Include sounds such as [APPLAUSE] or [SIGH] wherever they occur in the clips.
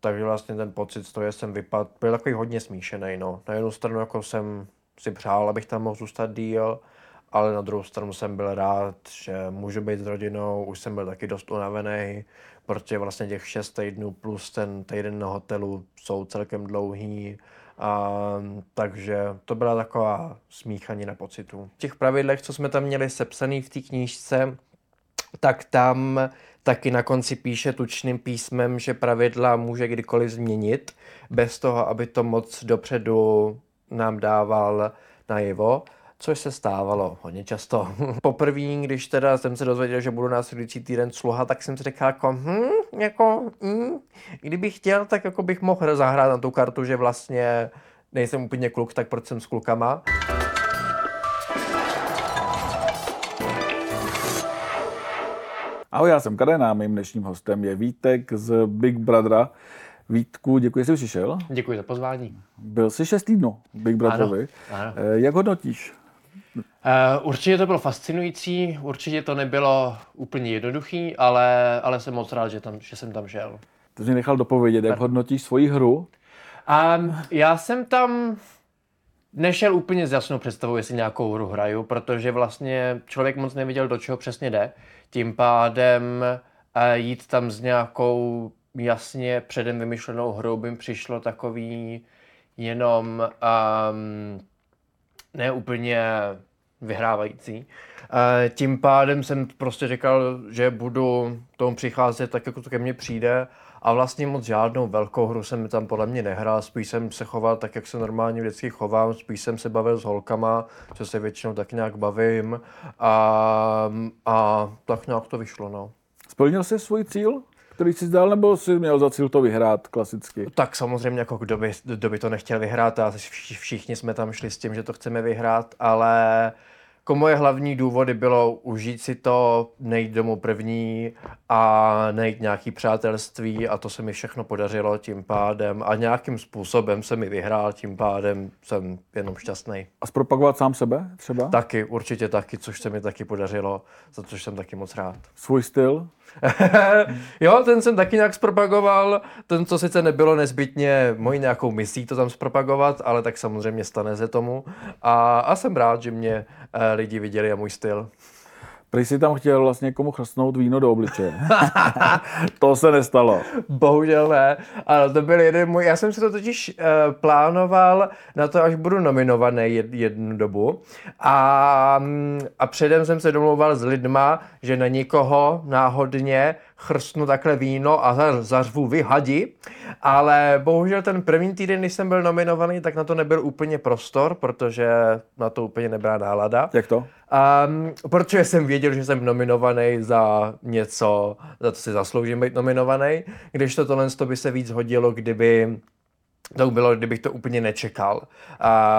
takže vlastně ten pocit z toho, že jsem vypadl, byl takový hodně smíšený. No. Na jednu stranu jako jsem si přál, abych tam mohl zůstat díl, ale na druhou stranu jsem byl rád, že můžu být s rodinou, už jsem byl taky dost unavený, protože vlastně těch šest týdnů plus ten týden na hotelu jsou celkem dlouhý, a, takže to byla taková smíchanina pocitů. V těch pravidlech, co jsme tam měli sepsaný v té knížce, tak tam taky na konci píše tučným písmem, že pravidla může kdykoliv změnit, bez toho, aby to moc dopředu nám dával najevo což se stávalo hodně často. [LAUGHS] Poprvé, když teda jsem se dozvěděl, že budu následující týden sluha, tak jsem si řekl jako, hm, jako, hm, kdybych chtěl, tak jako bych mohl zahrát na tu kartu, že vlastně nejsem úplně kluk, tak proč jsem s klukama. Ahoj, já jsem Kadena, mým dnešním hostem je Vítek z Big Brothera. Vítku, děkuji, že jsi přišel. Děkuji za pozvání. Byl jsi šest týdnů Big Brotherovi. Ano, ano. Eh, jak hodnotíš? Uh, určitě to bylo fascinující, určitě to nebylo úplně jednoduchý, ale, ale jsem moc rád, že, tam, že jsem tam šel. To jsi nechal dopovědět, jak hodnotíš svoji hru? Um, já jsem tam nešel úplně s jasnou představou, jestli nějakou hru hraju, protože vlastně člověk moc neviděl, do čeho přesně jde. Tím pádem uh, jít tam s nějakou jasně předem vymyšlenou hrou by přišlo takový jenom um, ne úplně vyhrávající. Uh, tím pádem jsem prostě říkal, že budu tomu přicházet tak, jako to ke mně přijde a vlastně moc žádnou velkou hru jsem tam podle mě nehrál, spíš jsem se choval tak, jak se normálně vždycky chovám, spíš jsem se bavil s holkama, co se většinou tak nějak bavím a, a tak nějak to vyšlo, no. Splnil jsi svůj cíl? který jsi zdal, nebo jsi měl za cíl to vyhrát klasicky? Tak samozřejmě, jako kdo by, kdo by to nechtěl vyhrát, a všichni jsme tam šli s tím, že to chceme vyhrát, ale jako moje hlavní důvody bylo užít si to, nejít domů první a nejít nějaký přátelství a to se mi všechno podařilo tím pádem a nějakým způsobem se mi vyhrál, tím pádem jsem jenom šťastný. A zpropagovat sám sebe třeba? Taky, určitě taky, což se mi taky podařilo, za což jsem taky moc rád. Svůj styl? [LAUGHS] jo, ten jsem taky nějak zpropagoval, ten, co sice nebylo nezbytně mojí nějakou misí to tam zpropagovat, ale tak samozřejmě stane se tomu. A, a jsem rád, že mě eh, lidi viděli a můj styl. Prý si tam chtěl vlastně komu chrstnout víno do obličeje. [LAUGHS] to se nestalo. Bohužel ne. Ale to byl jeden můj, já jsem si to totiž uh, plánoval na to, až budu nominovaný jed, jednu dobu. A, a předem jsem se domlouval s lidma, že na nikoho náhodně chrstnu takhle víno a zařvu vyhadi, ale bohužel ten první týden, když jsem byl nominovaný, tak na to nebyl úplně prostor, protože na to úplně nebyla nálada. Jak to? Um, protože jsem věděl, že jsem nominovaný za něco, za to si zasloužím být nominovaný, když to tohle by se víc hodilo, kdyby to bylo, kdybych to úplně nečekal.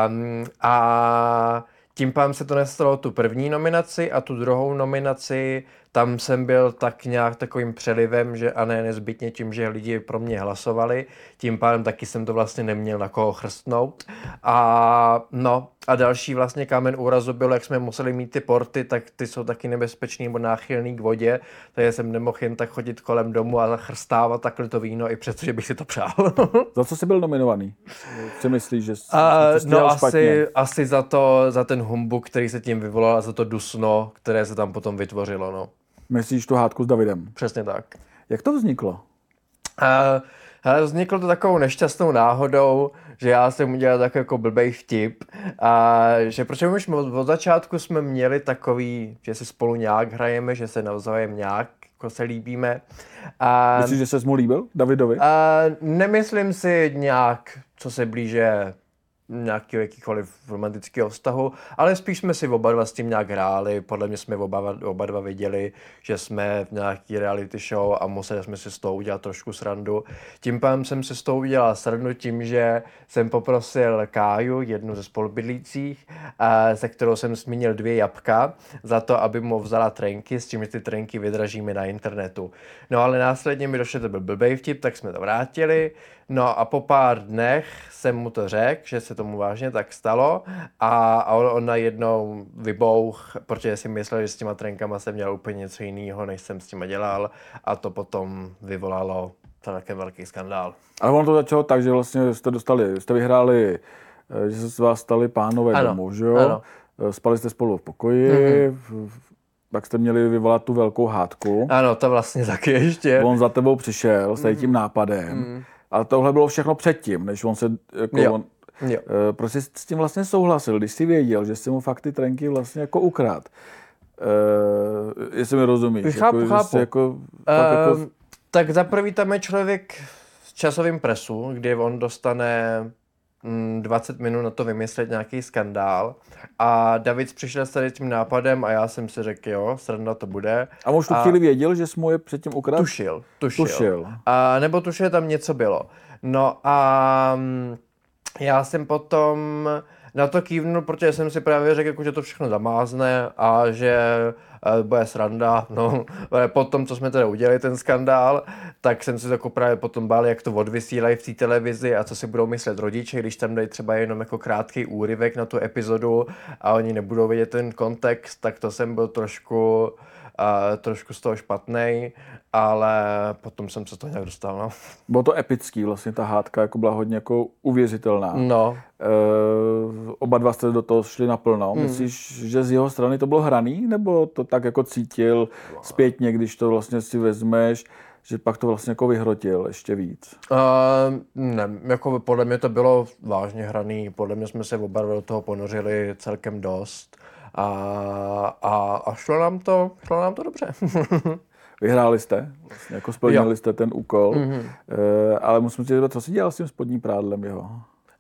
Um, a tím pádem se to nestalo tu první nominaci a tu druhou nominaci tam jsem byl tak nějak takovým přelivem, že a ne nezbytně tím, že lidi pro mě hlasovali, tím pádem taky jsem to vlastně neměl na koho chrstnout. A no, a další vlastně kámen úrazu bylo, jak jsme museli mít ty porty, tak ty jsou taky nebezpečný nebo náchylný k vodě, takže jsem nemohl jen tak chodit kolem domu a chrastávat takhle to víno, i přestože bych si to přál. [LAUGHS] za co jsi byl nominovaný? Co myslíš, že jsi, uh, No asi, asi za, to, za ten humbuk, který se tím vyvolal a za to dusno, které se tam potom vytvořilo. No. Myslíš tu hádku s Davidem? Přesně tak. Jak to vzniklo? Uh, ale vzniklo to takovou nešťastnou náhodou, že já jsem udělal tak jako blbej vtip. A že protože už od, od začátku jsme měli takový, že si spolu nějak hrajeme, že se navzájem nějak jako se líbíme. A, Myslíš, že se mu líbil Davidovi? A, nemyslím si nějak, co se blíže nějakého jakýkoliv romantického vztahu, ale spíš jsme si oba dva s tím nějak hráli, podle mě jsme oba, oba dva viděli, že jsme v nějaký reality show a museli jsme si s toho udělat trošku srandu. Tím pádem jsem si s toho udělal srandu tím, že jsem poprosil Káju, jednu ze spolubydlících, se kterou jsem zmínil dvě jabka, za to, aby mu vzala trenky, s tím, že ty trenky vydražíme na internetu. No ale následně mi došlo, to byl blbej vtip, tak jsme to vrátili, No a po pár dnech jsem mu to řekl, že se tomu vážně tak stalo a, a on, on najednou vybouch, protože si myslel, že s těma trenkama jsem dělal úplně něco jiného, než jsem s těma dělal a to potom vyvolalo také velký skandál. Ale ono to začalo tak, že vlastně jste dostali, jste vyhráli, eh, že se z vás stali pánové Ano, domů, že jo? ano. Eh, Spali jste spolu v pokoji, mm-hmm. pak jste měli vyvolat tu velkou hádku. Ano, to vlastně [LAUGHS] taky ještě. On za tebou přišel s tady tím nápadem. Mm. Ale tohle bylo všechno předtím, než on se... Jako Jo. on, Jo. Eh, Proč jsi s tím vlastně souhlasil, když jsi věděl, že jsi mu fakt ty trenky vlastně jako ukrad? Uh, jestli mi rozumíš. Chápu, jako, chápu. Jako, fakt jako, Ehm, tak za prvý tam je člověk v časovém presu, kdy on dostane 20 minut na to vymyslet nějaký skandál a David přišel s tady tím nápadem a já jsem si řekl, jo, sranda to bude. a už tu chvíli věděl, že jsi mu je předtím ukradl? Tušil, tušil. Tušil. A, nebo tušil, že tam něco bylo. No a mm, já jsem potom na to kývnul, protože jsem si právě řekl, jako, že to všechno zamázne a že eh, bude sranda. [LAUGHS] No, ale potom, co jsme teda udělali, ten skandál, tak jsem si jako právě potom bál, jak to odvysílají v té televizi a co si budou myslet rodiče, když tam dají třeba jenom jako krátký úryvek na tu epizodu a oni nebudou vědět ten kontext, tak to jsem byl trošku uh, trošku z toho špatný, ale potom jsem se to nějak dostal, no. Bylo to epický, vlastně ta hádka jako byla hodně jako uvěřitelná. No, Uh, oba dva jste do toho šli naplno. Hmm. Myslíš, že z jeho strany to bylo hraný, nebo to tak jako cítil zpětně, když to vlastně si vezmeš, že pak to vlastně jako vyhrotil ještě víc? uh, ne, jako podle mě to bylo vážně hraný, podle mě jsme se oba do toho ponořili celkem dost a, a, a šlo nám to, šlo nám to dobře. [LAUGHS] Vyhráli jste, vlastně jako splnili Jo. jste ten úkol, Mhm. mm-hmm. uh, ale musím si říct, co jsi dělal s tím spodním prádlem jeho?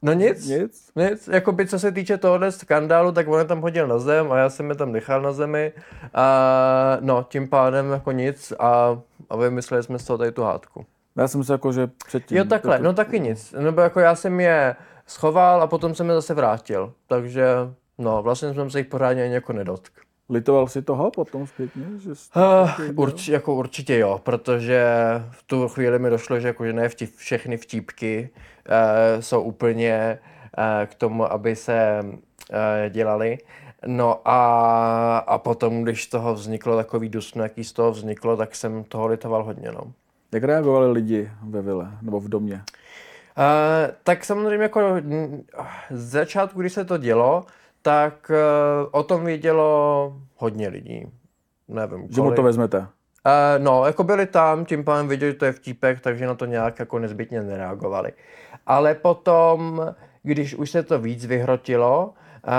No nic, Nic? Nic, jakoby co se týče tohohle skandálu, tak on je tam hodil na zem a já jsem je tam nechal na zemi. A, no, tím pádem jako nic a, a vymysleli jsme z toho tady tu hádku. Já jsem si jako, že předtím... Jo, takhle, no taky nic. Nebo jako já jsem je schoval a potom jsem je zase vrátil. Takže, no, vlastně jsem se jich pořádně ani jako nedotkl. Litoval si toho potom zpětně? Že Uh, urč, jako určitě jo, protože v tu chvíli mi došlo, že jako, že ne vtip, všechny vtípky uh, jsou úplně uh, k tomu, aby se uh, dělali. No a, a potom, když z toho vzniklo takový dusno, jaký z toho vzniklo, tak jsem toho litoval hodně, no. Jak reagovali lidi ve vile nebo v domě? Uh, tak samozřejmě jako z začátku, když se to dělo, tak uh, o tom vědělo hodně lidí. Nevím, Že mu kolik. to vezmete? Uh, no, jako byli tam, tím pádem viděli, že to je vtípek, takže na to nějak jako nezbytně nereagovali. Ale potom, když už se to víc vyhrotilo, uh,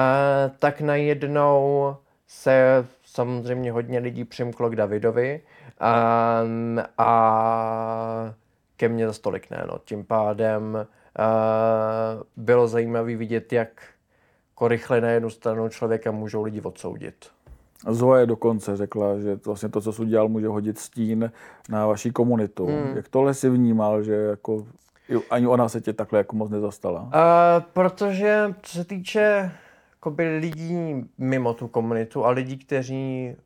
tak najednou se samozřejmě hodně lidí přimklo k Davidovi um, a ke mně za stolik ne. No. Tím pádem uh, bylo zajímavé vidět, jak jako rychle na jednu stranu člověka můžou lidi odsoudit. Zoe dokonce řekla, že to vlastně to, co jsi udělal, může hodit stín na vaší komunitu. Hmm. Jak tohle si vnímal, že jako ani ona se tě takhle jako moc nezastala? Uh, protože co se týče jakoby, lidí mimo tu komunitu a lidí, kteří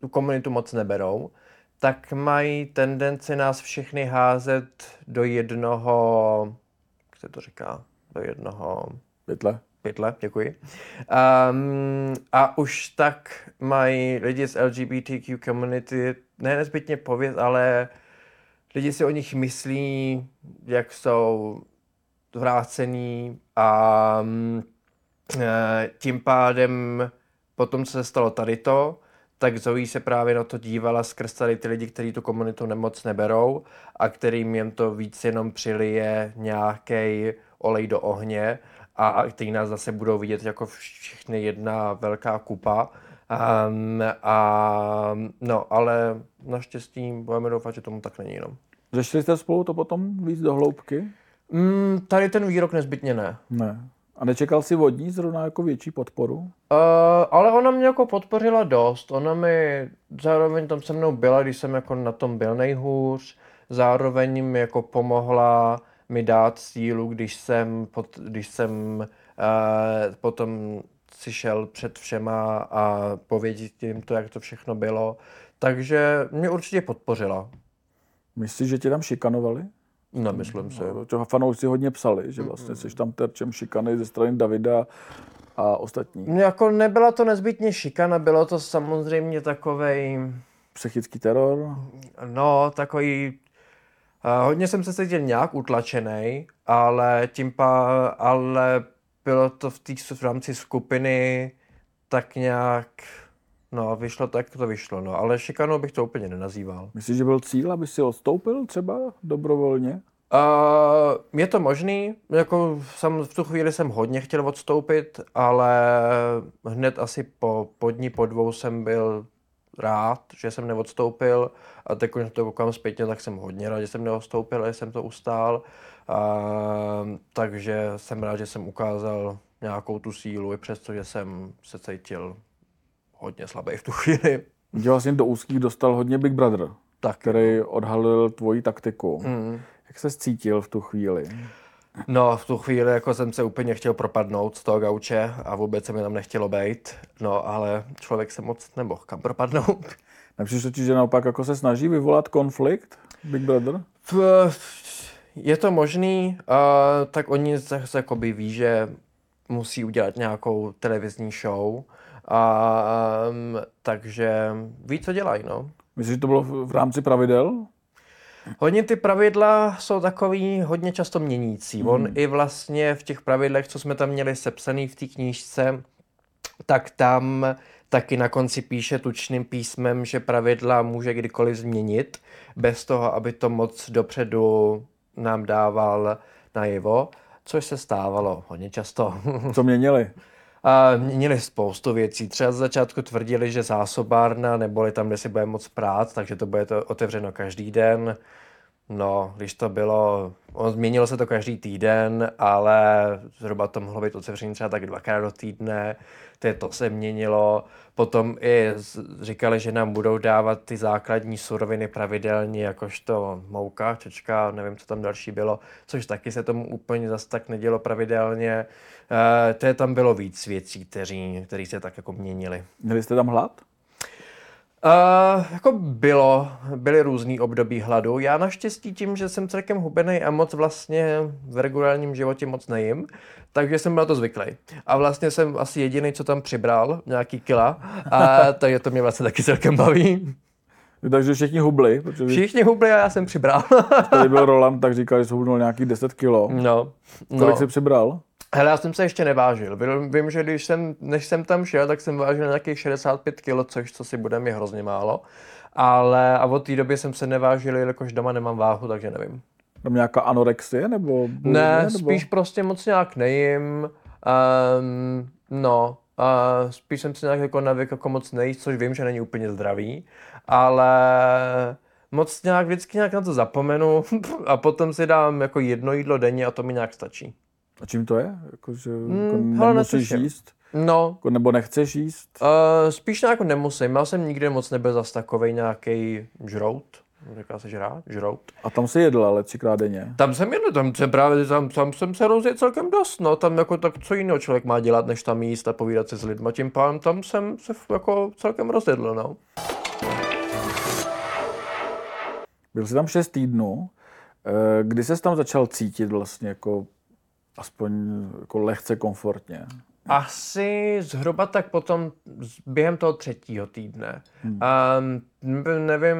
tu komunitu moc neberou, tak mají tendenci nás všechny házet do jednoho, jak se to říká, do jednoho Pytle? Pytle, děkuji. Um, a už tak mají lidi z LGBTQ community ne nezbytně pověst, ale lidi si o nich myslí, jak jsou vrácený a eh, tím pádem potom, co se stalo tady to, tak Zoe se právě na to dívala skrz tady ty lidi, kteří tu komunitu nemoc neberou a kterým jen to víc jenom přilije nějaký olej do ohně a který nás zase budou vidět jako všechny jedna velká kupa. Um, a, no, ale naštěstí budeme doufat, že tomu tak není. No. Řešili jste spolu to potom víc do hloubky? Mm, tady ten výrok nezbytně ne. Ne. A nečekal si od ní zrovna jako větší podporu? Uh, ale ona mě jako podpořila dost. Ona mi zároveň tam se mnou byla, když jsem jako na tom byl nejhůř. Zároveň mi jako pomohla mi dát sílu, když jsem, pod, když jsem uh, potom si šel před všema a povědět jim to, jak to všechno bylo. Takže mě určitě podpořila. Myslíš, že tě tam šikanovali? Nemyslím si. No, to fanoušci hodně psali, že vlastně jsi tam terčem šikany ze strany Davida a ostatních. Jako nebyla to nezbytně šikana, bylo to samozřejmě takovej... Psychický teror? No, takový hodně jsem se cítil nějak utlačený, ale tím pa, ale bylo to v, tý, v rámci skupiny tak nějak, no vyšlo tak, to vyšlo, no, ale šikanou bych to úplně nenazýval. Myslíš, že byl cíl, aby si odstoupil třeba dobrovolně? Uh, je to možný, jako jsem, v tu chvíli jsem hodně chtěl odstoupit, ale hned asi po, po dní, po dvou jsem byl rád, že jsem neodstoupil a teď, když to koukám zpětně, tak jsem hodně rád, že jsem neodstoupil, že jsem to ustál. Uh, takže jsem rád, že jsem ukázal nějakou tu sílu, i přesto, že jsem se cítil hodně slabý v tu chvíli. Že vlastně do úzkých dostal hodně Big Brother, Tak, který odhalil tvoji taktiku. Mm. Jak se cítil v tu chvíli? No, v tu chvíli jako jsem se úplně chtěl propadnout z toho gauče a vůbec se mi tam nechtělo být. No, ale člověk se moc nemohl kam propadnout. [LAUGHS] Nepřišlo ti, že naopak jako se snaží vyvolat konflikt Big Brother? Je to možný, uh, tak oni zase jakoby ví, že musí udělat nějakou televizní show, a, um, takže ví, co dělají, no. Myslíš, že to bylo v v rámci pravidel? Hodně ty pravidla jsou takový hodně často měnící. Mm. On i vlastně v těch pravidlech, co jsme tam měli sepsaný v té knížce, tak tam taky na konci píše tučným písmem, že pravidla může kdykoliv změnit, bez toho, aby to moc dopředu nám dával najevo, což se stávalo hodně často. Co měnili? [LAUGHS] A měnili spoustu věcí. Třeba z začátku tvrdili, že zásobárna, neboli tam, kde si bude moc prát, takže to bude to otevřeno každý den. No, když to bylo, on změnilo se to každý týden, ale zhruba to mohlo být otevřené třeba tak dvakrát do týdne, to, to se měnilo. Potom i říkali, že nám budou dávat ty základní suroviny pravidelně, jakožto mouka, čečka, nevím, co tam další bylo, což taky se tomu úplně zas tak nedělo pravidelně. E, to je tam bylo víc věcí, kteří, kteří se tak jako měnili. Měli jste tam hlad? Uh, jako bylo, byly různý období hladu. Já naštěstí tím, že jsem celkem hubený a moc vlastně v regulárním životě moc nejím, takže jsem byl na to zvyklý. A vlastně jsem asi jediný, co tam přibral, nějaký kila, a [LAUGHS] takže to mě vlastně taky celkem baví. Takže všichni hubli, protože Všichni hubli a já jsem přibral. tady byl [LAUGHS] Roland, tak říkal, že hubnul nějakých 10 kilo. no, Kolik no. jsi přibral? Hele, já jsem se ještě nevážil. Vím, vím, že když jsem, než jsem tam šel, tak jsem vážil nějakých 65 kg, což co si bude mi hrozně málo. Ale a od té doby jsem se nevážil, jelikož doma nemám váhu, takže nevím. Tam nějaká anorexie nebo bulimie, Ne, nebo... spíš prostě moc nějak nejím. Um, no, uh, spíš jsem si nějak jako navyk jako moc nejíst, což vím, že není úplně zdravý, ale moc nějak vždycky nějak na to zapomenu [LAUGHS] a potom si dám jako jedno jídlo denně a to mi nějak stačí. A čím to je? Jako, že jako Hmm, hele, nemusíš jíst? No, Jako, nebo nechceš jíst? uh, spíš nějak nemusím. Já jsem nikdy moc nebyl zas takovej nějaký žrout. Říká se žrát? Žrout. A tam si jedl, ale třikrát denně. Tam jsem jedl, tam jsem právě, tam, tam jsem se rozjet celkem dost, no, tam jako tak co jiného člověk má dělat, než tam jíst a povídat se s lidmi, tím pádem tam jsem se jako celkem rozjedl, no. Byl jsi tam 6 týdnů. Eh, Kdy ses tam začal cítit vlastně jako aspoň jako lehce komfortně? Asi zhruba tak potom během toho třetího týdne. Hmm. Um, nevím,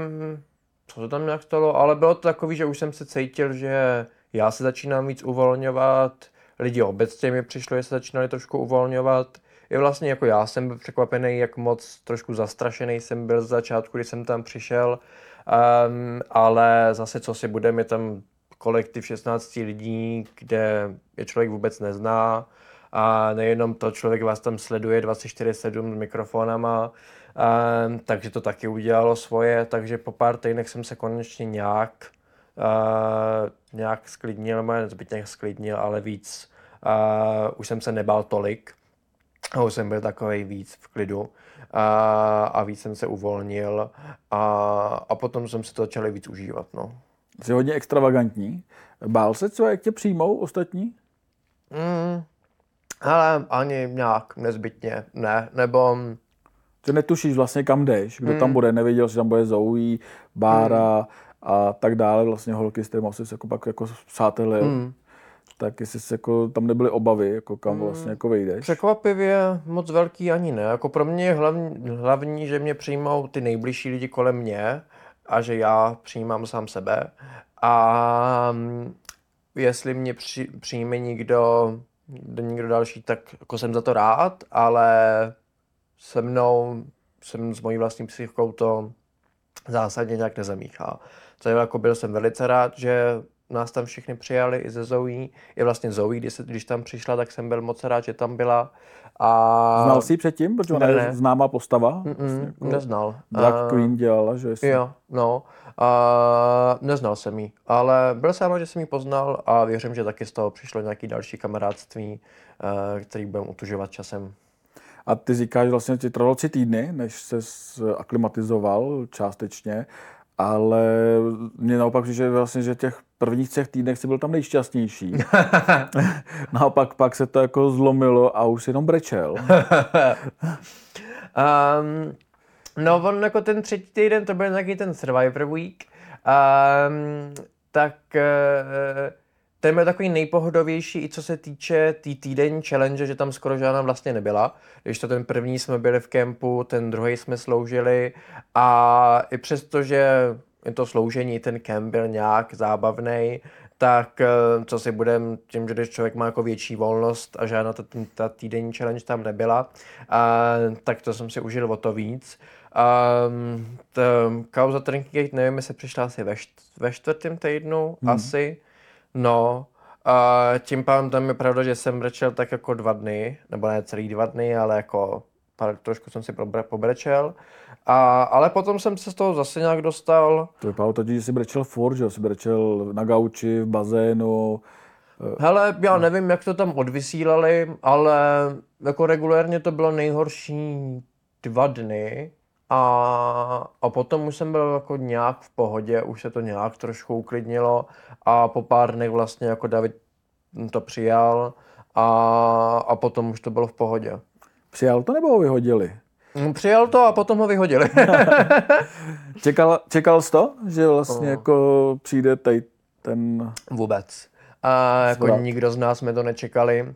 co to tam nějak stalo, ale bylo to takový, že už jsem se cítil, že já se začínám víc uvolňovat, lidi obecně mi přišlo, že se začínali trošku uvolňovat. I vlastně jako já jsem byl překvapený, jak moc trošku zastrašený jsem byl z začátku, když jsem tam přišel. Um, ale zase, co si budeme, je tam kolektiv 16 lidí, kde je člověk vůbec nezná. A nejenom to, člověk vás tam sleduje 24-7 s mikrofonama, um, takže to taky udělalo svoje, takže po pár týdnech jsem se konečně nějak, uh, nějak sklidnil, ne nezbytně sklidnil, ale víc. Uh, už jsem se nebál tolik, a už jsem byl takový víc v klidu a, a víc jsem se uvolnil a, a potom jsem si to začal víc užívat, no. Jsi hodně extravagantní. Bál se co, jak tě přijmou ostatní? Mm, ale ani nějak nezbytně, ne, nebo Že netušíš vlastně kam jdeš, kdo Hmm. tam bude, nevěděl, že tam bude Zoe, Bára a tak dále, vlastně holky, s kterými jsi jako pak jako přátelil. mm, Tak jestli jsi jako, tam nebyly obavy, jako kam vlastně jako vejdeš. překvapivě moc velký ani ne. Jako pro mě je hlavní, hlavní, že mě přijmou ty nejbližší lidi kolem mě a že já přijímám sám sebe. A mm, jestli mě při, přijme někdo, někdo další, tak jako jsem za to rád, ale se mnou, jsem s mojí vlastní psychikou to zásadně nějak nezamíchá. Co jako byl jsem velice rád, že nás tam všichni přijali i ze Zoe. I vlastně Zoe, když, se, když tam přišla, tak jsem byl moc rád, že tam byla. A... Znal jsi ji předtím? Protože ona Ne, je ne. známá postava. Mm-mm, Vlastně jako neznal. Drag A- Queen dělala, že jsi... Jo, no. A neznal jsem jí, ale byl jsem rád, že jsem ji poznal a věřím, že taky z toho přišlo nějaký další kamarádství, eh, který budeme utužovat časem. A ty říkáš, že vlastně ti trvalo tři týdny, než se aklimatizoval částečně, ale mě naopak že vlastně, že těch prvních třech týdnech jsi byl tam nejšťastnější. [LAUGHS] [LAUGHS] naopak pak se to jako zlomilo a už si jenom brečel. [LAUGHS] Um, no, on jako ten třetí týden, to byl nějaký ten Survivor Week, um, tak uh, ten byl takový nejpohodovější, i co se týče té tý týdenní challenge, že tam skoro žádná vlastně nebyla. Když to ten první jsme byli v kempu, ten druhý jsme sloužili a i přesto, že je to sloužení, ten kemp byl nějak zábavný, tak eh, co si budem, tím, že když člověk má jako větší volnost a žádná ta, ta týdenní challenge tam nebyla, a, tak to jsem si užil o to víc. Um, t, kauza Trinky Gate, nevím, jestli přišla asi ve, št, ve čtvrtém týdnu, hmm. asi. No, a tím pádem tam je pravda, že jsem brečel tak jako dva dny, nebo ne celý dva dny, ale jako pár, trošku jsem si pobrečel. A, ale potom jsem se z toho zase nějak dostal. To vypadalo totiž, že jsi brečel furt, že jsi brečel na gauči, v bazénu. Hele, já nevím, jak to tam odvysílali, ale jako regulérně to bylo nejhorší dva dny a, a potom už jsem byl jako nějak v pohodě, už se to nějak trošku uklidnilo a po pár dnech vlastně jako David to přijal a, a potom už to bylo v pohodě. Přijal to nebo ho vyhodili? Mm, Přijal to a potom ho vyhodili. [LAUGHS] Čekal, čekal jsi to, že vlastně jako přijde tady ten... Vůbec. A jako Zvrat. nikdo z nás jsme to nečekali.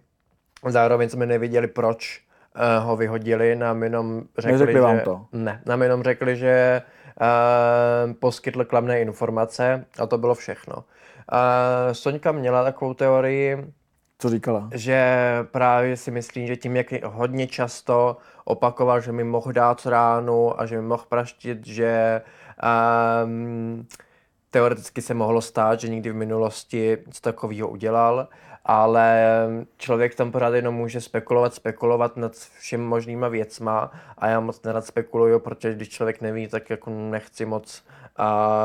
Zároveň jsme nevěděli, proč uh, ho vyhodili. Nám jenom řekli, Neřekli že... vám to? Ne, nám jenom řekli, že uh, poskytl klamné informace a to bylo všechno. Uh, Soňka měla takovou teorii, Co říkala? že právě si myslím, že tím, jak hodně často opakoval, že mi mohl dát ránu a že mi mohl praštit, že um, teoreticky se mohlo stát, že někdy v minulosti něco takového udělal, ale člověk tam pořád jenom může spekulovat, spekulovat nad všem možnýma věcma a já moc nerad spekuluju, protože když člověk neví, tak jako nechci moc a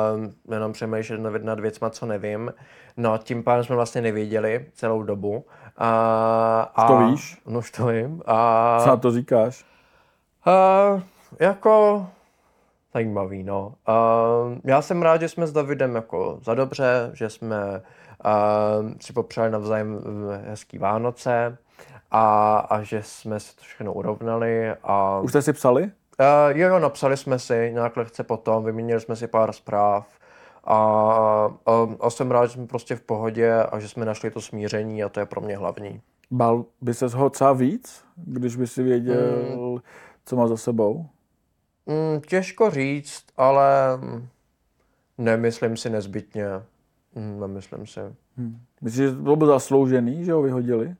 jenom přemýšlet nad- nad věcma, co nevím. No, tím pádem jsme vlastně nevěděli celou dobu. A, a, to víš? No, už to vím. A, Co na to říkáš? a, jako zajímavý, no. A, já jsem rád, že jsme s Davidem jako za dobře, že jsme si popřáli navzájem eh, hezký Vánoce a, a že jsme si to všechno urovnali. A, Už jste si psali? Uh, jo, jo, napsali jsme si nějak lehce potom, vyměnili jsme si pár zpráv a, a, a jsem rád, že jsme prostě v pohodě a že jsme našli to smíření a to je pro mě hlavní. Bál by se ho třeba víc, když by si věděl, co má za sebou? Mm, těžko říct, ale mm, nemyslím si nezbytně. Mm, nemyslím si. Hm. Myslíš, že to bylo zasloužený, že ho vyhodili?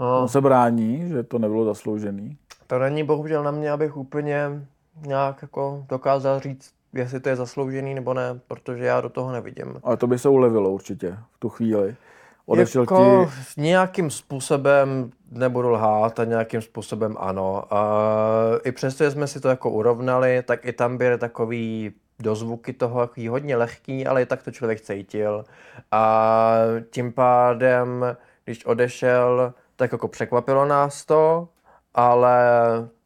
No, On se brání, že to nebylo zasloužený. to není bohužel na mě, abych úplně nějak jako dokázal říct, jestli to je zasloužený nebo ne, protože já do toho nevidím. Ale to by se ulevilo určitě v tu chvíli. Odešel jako ti... nějakým způsobem, nebudu lhát, a nějakým způsobem ano. A I přesto, že jsme si to jako urovnali, tak i tam byly takový dozvuky toho jaký hodně lehký, ale i tak to člověk cítil. A tím pádem, když odešel, tak jako překvapilo nás to, ale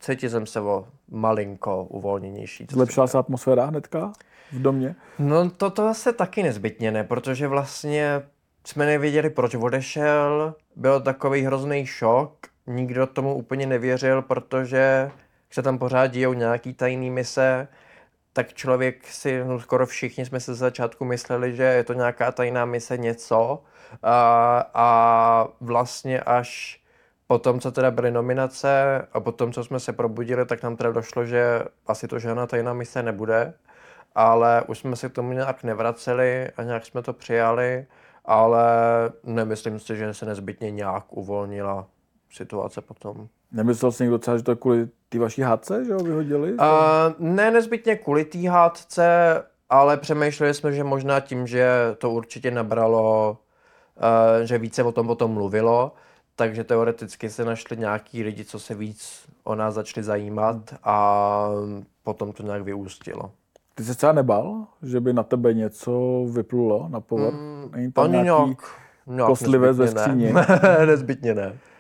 cítil jsem se o malinko uvolněnější. Zlepšila se atmosféra hnedka v domě? No to, to asi taky nezbytně ne, protože vlastně jsme nevěděli, proč odešel, byl takový hrozný šok, nikdo tomu úplně nevěřil, protože se tam pořád dějou nějaký tajný mise, tak člověk si, no skoro všichni jsme se z začátku mysleli, že je to nějaká tajná mise něco a, a vlastně až potom, co teda byly nominace a potom, co jsme se probudili, tak nám teda došlo, že asi to žádná tajná mise nebude. ale už jsme se k tomu nějak nevraceli a nějak jsme to přijali, ale nemyslím si, že se nezbytně nějak uvolnila situace potom. Nemyslel jsi někdo třeba, že to je kvůli té vaší hádce, že ho vyhodili? Uh, ne nezbytně kvůli té hádce, ale přemýšleli jsme, že možná tím, že to určitě nabralo, uh, že více o tom potom mluvilo, takže teoreticky se našli nějaký lidi, co se víc o nás začali zajímat a potom to nějak vyústilo. Ty se třeba nebal, že by na tebe něco vyplulo na povrch? Mm, Není tam nějaký nějak, nějak kostlivec ve? Ne. nezbytně ne. [LAUGHS]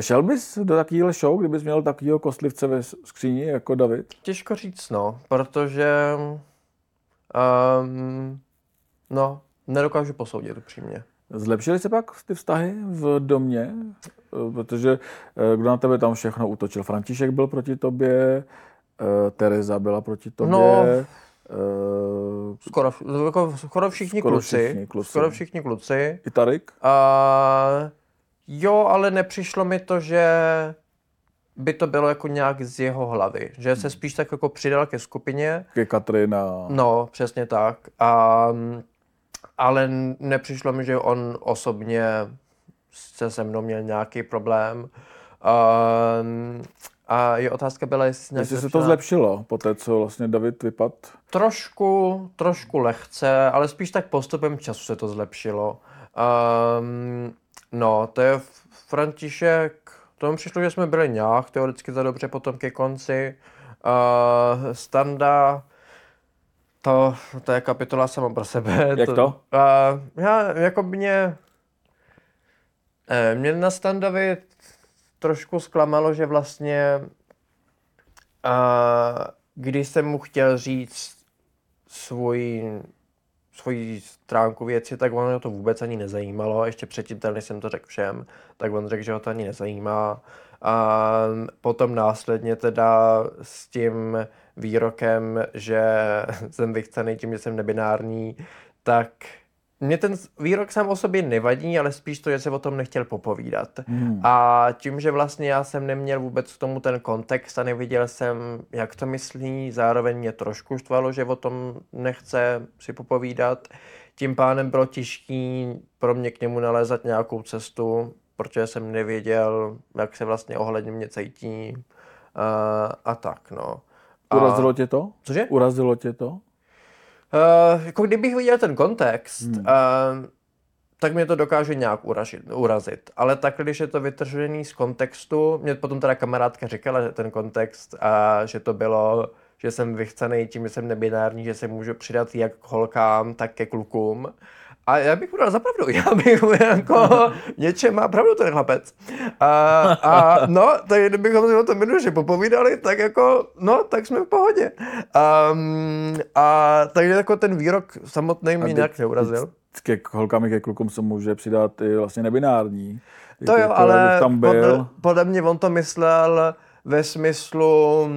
Šel bys do takovéhle show, kdybys měl takového kostlivce ve skříni jako David? Těžko říct, no, protože um, no, nedokážu posoudit upřímně. Zlepšily se pak ty vztahy v domě? Eh, Protože eh, kdo na tebe tam všechno útočil? František byl proti tobě, eh, Tereza byla proti tobě, No. Skoro, jako, skoro všichni Skoro kluci. všichni kluci. Skoro všichni kluci. i Tarik? A jo, ale nepřišlo mi to, že by to bylo jako nějak z jeho hlavy. Že se spíš tak jako přidal ke skupině. Ke Katrin a... No, přesně tak. A, ale nepřišlo mi, že on osobně se se mnou měl nějaký problém. A, a je otázka byla, jestli, nějak Jestli se to zlepšilo po té, co vlastně David vypad? Trošku, trošku lehce, ale spíš tak postupem času se to zlepšilo. Um, no, to je František, to mi přišlo, že jsme byli nějak teoreticky za dobře potom ke konci. Uh, Standa, to, to je kapitola sama pro sebe. Jak to? Uh, já, jako mě, eh, mě na Standovi trošku zklamalo, že vlastně uh, když jsem mu chtěl říct svůj, svoji stránku věci, tak ono to vůbec ani nezajímalo. Ještě předtím, než jsem to řekl všem, tak on řekl, že ho to ani nezajímá. A potom následně teda s tím výrokem, že [LAUGHS] jsem vychcený tím, že jsem nebinární, tak mě ten výrok sám o sobě nevadí, ale spíš to, že se o tom nechtěl popovídat. Hmm. A tím, že vlastně já jsem neměl vůbec k tomu ten kontext a neviděl jsem, jak to myslí, zároveň mě trošku štvalo, že o tom nechce si popovídat. Tím pádem bylo těžký pro mě k němu nalézat nějakou cestu, protože jsem nevěděl, jak se vlastně ohledně mě cítí a, a tak, no. A, Urazilo tě to? Cože? Urazilo tě to? Uh, jako kdybych viděl ten kontext, Hmm. uh, tak mě to dokáže nějak uražit, urazit. Ale tak, když je to vytržený z kontextu, mě potom teda kamarádka říkala, že ten kontext, a že to bylo, že jsem vychcený tím, že jsem nebinární, že se můžu přidat jak k holkám, tak ke klukům. A já bych mu dal za pravdu, [LAUGHS] já bych mu jako [LAUGHS] něčem má pravdu ten chlapec. A, a no, tak kdybychom si o tom jednoduše popovídali, tak jako, no, tak jsme v pohodě. Um, a takže jako ten výrok samotný mě nějak neurazil. Ke holkám i ke klukům se může přidat i vlastně nebinární. To Jako jo, to, ale tam byl. podle, podle mě on to myslel ve smyslu,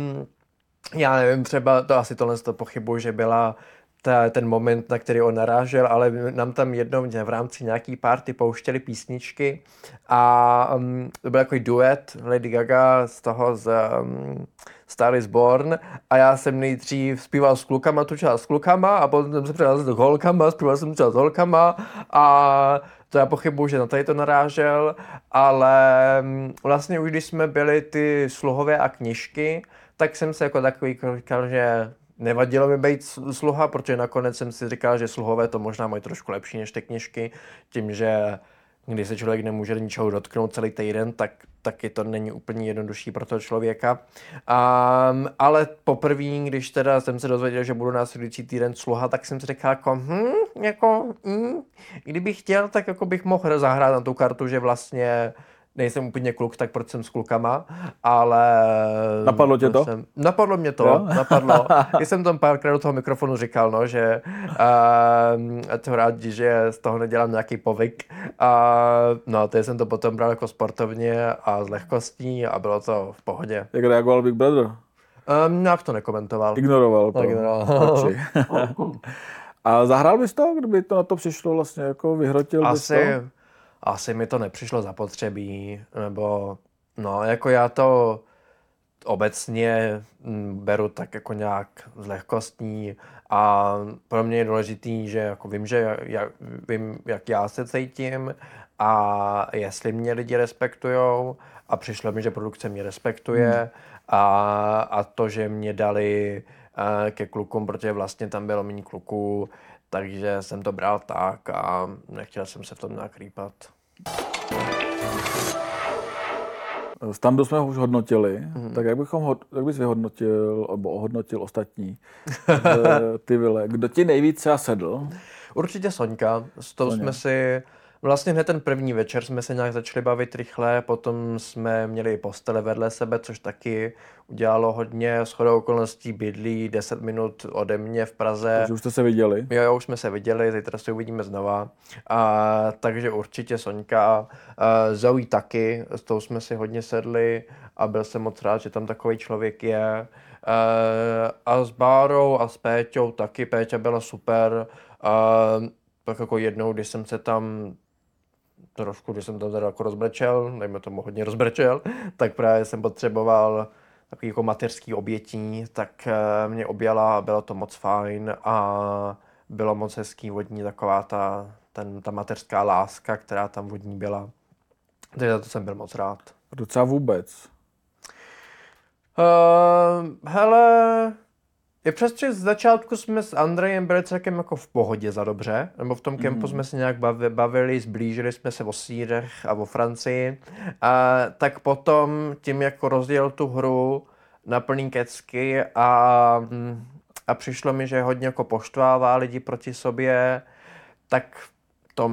já nevím, třeba, to asi tohle to pochybuji, že byla ta, ten moment, na který on narážel, ale nám tam jednou v rámci nějaký party pouštěli písničky a um, to byl takový duet Lady Gaga z toho z um, Star is Born a já jsem nejdřív zpíval s klukama tu část s klukama a potom jsem se přidal s holkama, zpíval jsem část s holkama a to já pochybuju, že na tady to narážel, ale mm, vlastně už když jsme byli ty sluhové a knižky, tak jsem se jako takový říkal, že nevadilo mi být sl- sluha, protože nakonec jsem si říkal, že sluhové to možná mají trošku lepší než ty knižky, tím, že když se člověk nemůže ničeho dotknout celý týden, tak taky to není úplně jednodušší pro toho člověka. Um, ale poprvé, když teda jsem se dozvěděl, že budu následující týden sluha, tak jsem si říkal jako, hm, jako, hm, kdybych chtěl, tak jako bych mohl zahrát na tu kartu, že vlastně nejsem úplně kluk, tak proč jsem s klukama, ale... Napadlo tě to? Jsem, napadlo mě to, Jo? [LAUGHS] napadlo. [LAUGHS] Já jsem tam párkrát do toho mikrofonu říkal, no, že uh, to rád, že z toho nedělám nějaký povyk. A no, to jsem to potom bral jako sportovně a s lehkostí a bylo to v pohodě. Jak reagoval Big Brother? Um, nějak to nekomentoval. Ignoroval to. Ignoroval. [LAUGHS] A zahrál bys to, kdyby to na to přišlo vlastně jako vyhrotil bys asi, to? Asi mi to nepřišlo zapotřebí, nebo no, jako já to obecně mm, beru tak jako nějak z lehkostní A pro mě je důležitý, že jako vím, že jak, vím, jak já se cítím a jestli mě lidi respektujou a přišlo mi, že produkce mě respektuje hmm. a, a to, že mě dali uh, ke klukům, protože vlastně tam bylo méně kluků, takže jsem to bral tak a nechtěl jsem se v tom nějak rýpat. Standu jsme už hodnotili, mm. tak jak, bychom, jak bys vyhodnotil, nebo ohodnotil ostatní [LAUGHS] ty vile? Kdo ti nejvíce sedl? Určitě Soňka. S tou Soně. jsme si Vlastně hned ten první večer jsme se nějak začali bavit rychle, potom jsme měli postele vedle sebe, což taky udělalo hodně. S chodou okolností bydlí 10 minut ode mě v Praze. Takže už jste se viděli? Jo, jo, už jsme se viděli, zítra se uvidíme znova. A, takže určitě Soňka, a, Zoe taky, s tou jsme si hodně sedli a byl jsem moc rád, že tam takový člověk je. A, a s Bárou a s Péťou taky, Péťa byla super. A, tak jako jednou, když jsem se tam trošku, když jsem to teda jako rozbrečel, dejme tomu hodně rozbrečel, tak právě jsem potřeboval takový jako mateřský obětí, tak eh, mě objala a bylo to moc fajn a bylo moc hezký vodní taková ta, ten, ta mateřská láska, která tam vodní byla. Takže za to jsem byl moc rád. Docela vůbec? Uh, hele, je přes z začátku jsme s Andrejem byli celkem jako v pohodě za dobře, nebo v tom kempu mm. jsme se nějak bavili, zblížili jsme se o Sýrech a o Francii. A tak potom tím jako rozdělil tu hru na plný kecky a, a přišlo mi, že hodně jako poštvává lidi proti sobě, tak to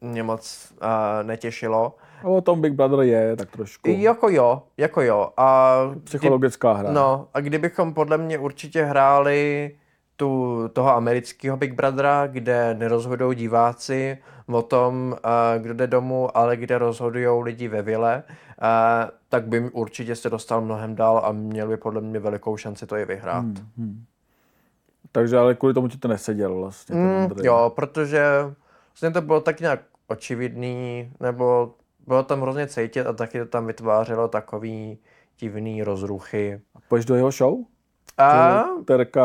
mě moc uh, netěšilo. O tom Big Brother je tak trošku. Jako jo, jako jo. A Psychologická hra. No, a kdybychom podle mě určitě hráli tu, toho amerického Big Brothera, kde nerozhodují diváci o tom, uh, kdo jde domů, ale kde rozhodují lidi ve vile, uh, tak by určitě se dostal mnohem dál a měl by podle mě velikou šanci to i vyhrát. Hmm, hmm. Takže ale kvůli tomu ti to neseděl vlastně. Mm, jo, protože vlastně to bylo tak nějak očividný, nebo bylo tam hrozně cítit a taky to tam vytvářelo takový divný rozruchy. A půjdeš do jeho show? A... Terka,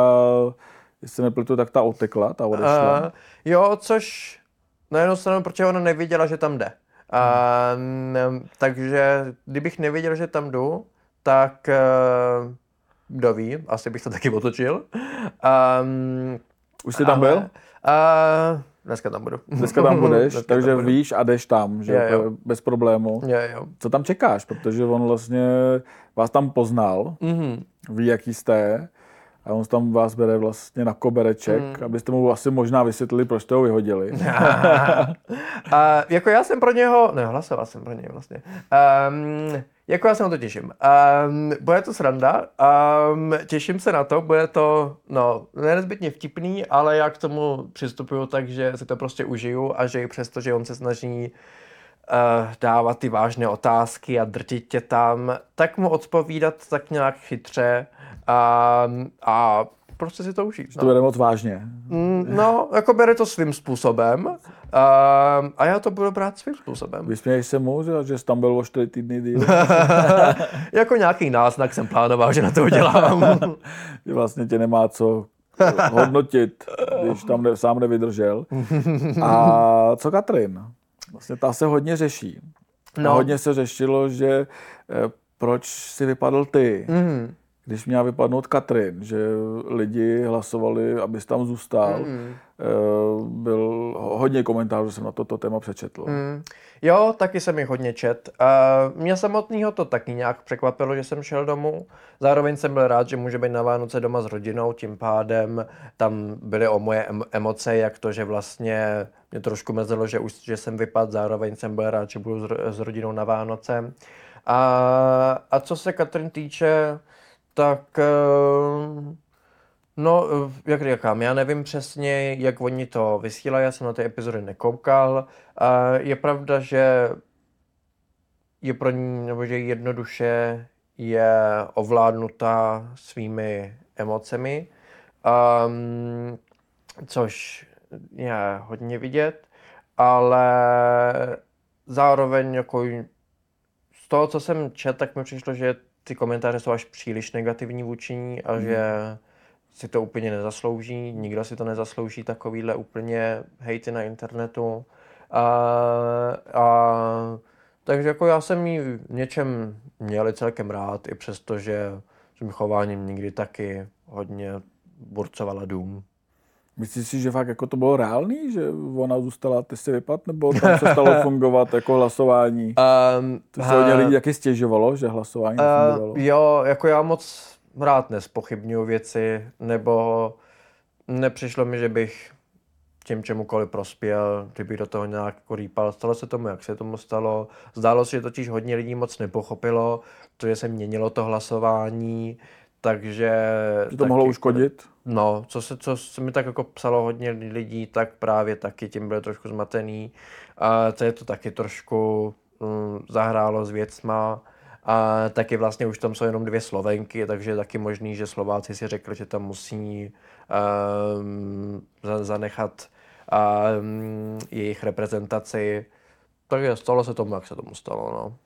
jestli nepletu, tak ta otekla, ta odešla. A... Jo, což na jednu stranu, protože ona nevěděla, že tam jde. A, hmm. takže kdybych nevěděl, že tam jdu, tak uh, kdo ví, asi bych to taky otočil. Um, Už jsi tam ale, byl? Uh, Dneska tam budu. Dneska tam budeš, [LAUGHS] Dneska takže tam budu. víš a jdeš tam, že je, jo. bez problému. Je, jo. Co tam čekáš, protože on vlastně vás tam poznal, mm-hmm. ví, jaký jste a on tam vás bere vlastně na kobereček, mm. abyste mu asi možná vysvětlili, proč to ho vyhodili. [LAUGHS] a, jako já jsem pro něho, ne, hlasoval jsem pro něj vlastně. Um, jako já se na to těším. Um, bude to sranda, um, těším se na to, bude to, no, nezbytně vtipný, ale já k tomu přistupuju tak, že si to prostě užiju a že i přesto, že on se snaží uh, dávat ty vážné otázky a drtit tě tam, tak mu odpovídat tak nějak chytře um, a prostě si to užít. No. To bude moc vážně. Mm, no, jako bere to svým způsobem uh, a já to budu brát svým způsobem. Vysměješ se mu, že jsi tam byl o 4 týdny díl? [LAUGHS] jako nějaký náznak jsem plánoval, že na to udělám. [LAUGHS] že vlastně tě nemá co hodnotit, když tam ne, sám nevydržel. [LAUGHS] A co Katrin? Vlastně ta se hodně řeší. No. A hodně se řešilo, že eh, proč si vypadl ty. Mm když měla vypadnout Katrin, že lidi hlasovali, abys tam zůstal. Mm. Byl hodně komentářů, jsem na toto téma přečetl. Mm. Jo, taky jsem jich hodně čet. Uh, mě samotného to taky nějak překvapilo, že jsem šel domů. Zároveň jsem byl rád, že může být na Vánoce doma s rodinou, tím pádem tam byly o moje emoce, jak to, že vlastně mě trošku mrzelo, že už že jsem vypadl, zároveň jsem byl rád, že budu s, s rodinou na Vánoce. A, a co se Katrin týče, tak eh, no, jak říkám, já nevím přesně, jak oni to vysílají, já jsem na ty epizody nekoukal. Je pravda, že je pro ní, nebo že jednoduše je ovládnutá svými emocemi, um, což je hodně vidět, ale zároveň jako z toho, co jsem četl, tak mi přišlo, že ty komentáře jsou až příliš negativní vůči ní a mm. že si to úplně nezaslouží, nikdo si to nezaslouží, takovýhle úplně hejty na internetu. A, a takže jako já jsem ji v něčem měl celkem rád, i přesto, že svým chováním nikdy taky hodně burcovala dům. Myslíš si, že fakt jako to bylo reálný, že ona zůstala, ty si vypad, nebo tam se stalo [LAUGHS] fungovat jako hlasování? Um, to se hodně lidí taky stěžovalo, že hlasování uh, Jo, jako já moc rád nespochybnuju věci, nebo nepřišlo mi, že bych tím čemukoliv prospěl, kdyby do toho nějak jako rýpal. Stalo se tomu, jak se tomu stalo. Zdálo se, že totiž hodně lidí moc nepochopilo, to, že se měnilo to hlasování, takže... Že to mohlo uškodit? No, co se, co se mi tak jako psalo hodně lidí, tak právě taky tím byli trošku zmatený. A to je to taky trošku um, zahrálo s věcma. A taky vlastně už tam jsou jenom dvě Slovenky, takže je taky možný, že Slováci si řekli, že tam musí um, zanechat um, jejich reprezentaci. Takže stalo se tomu, jak se tomu stalo. No.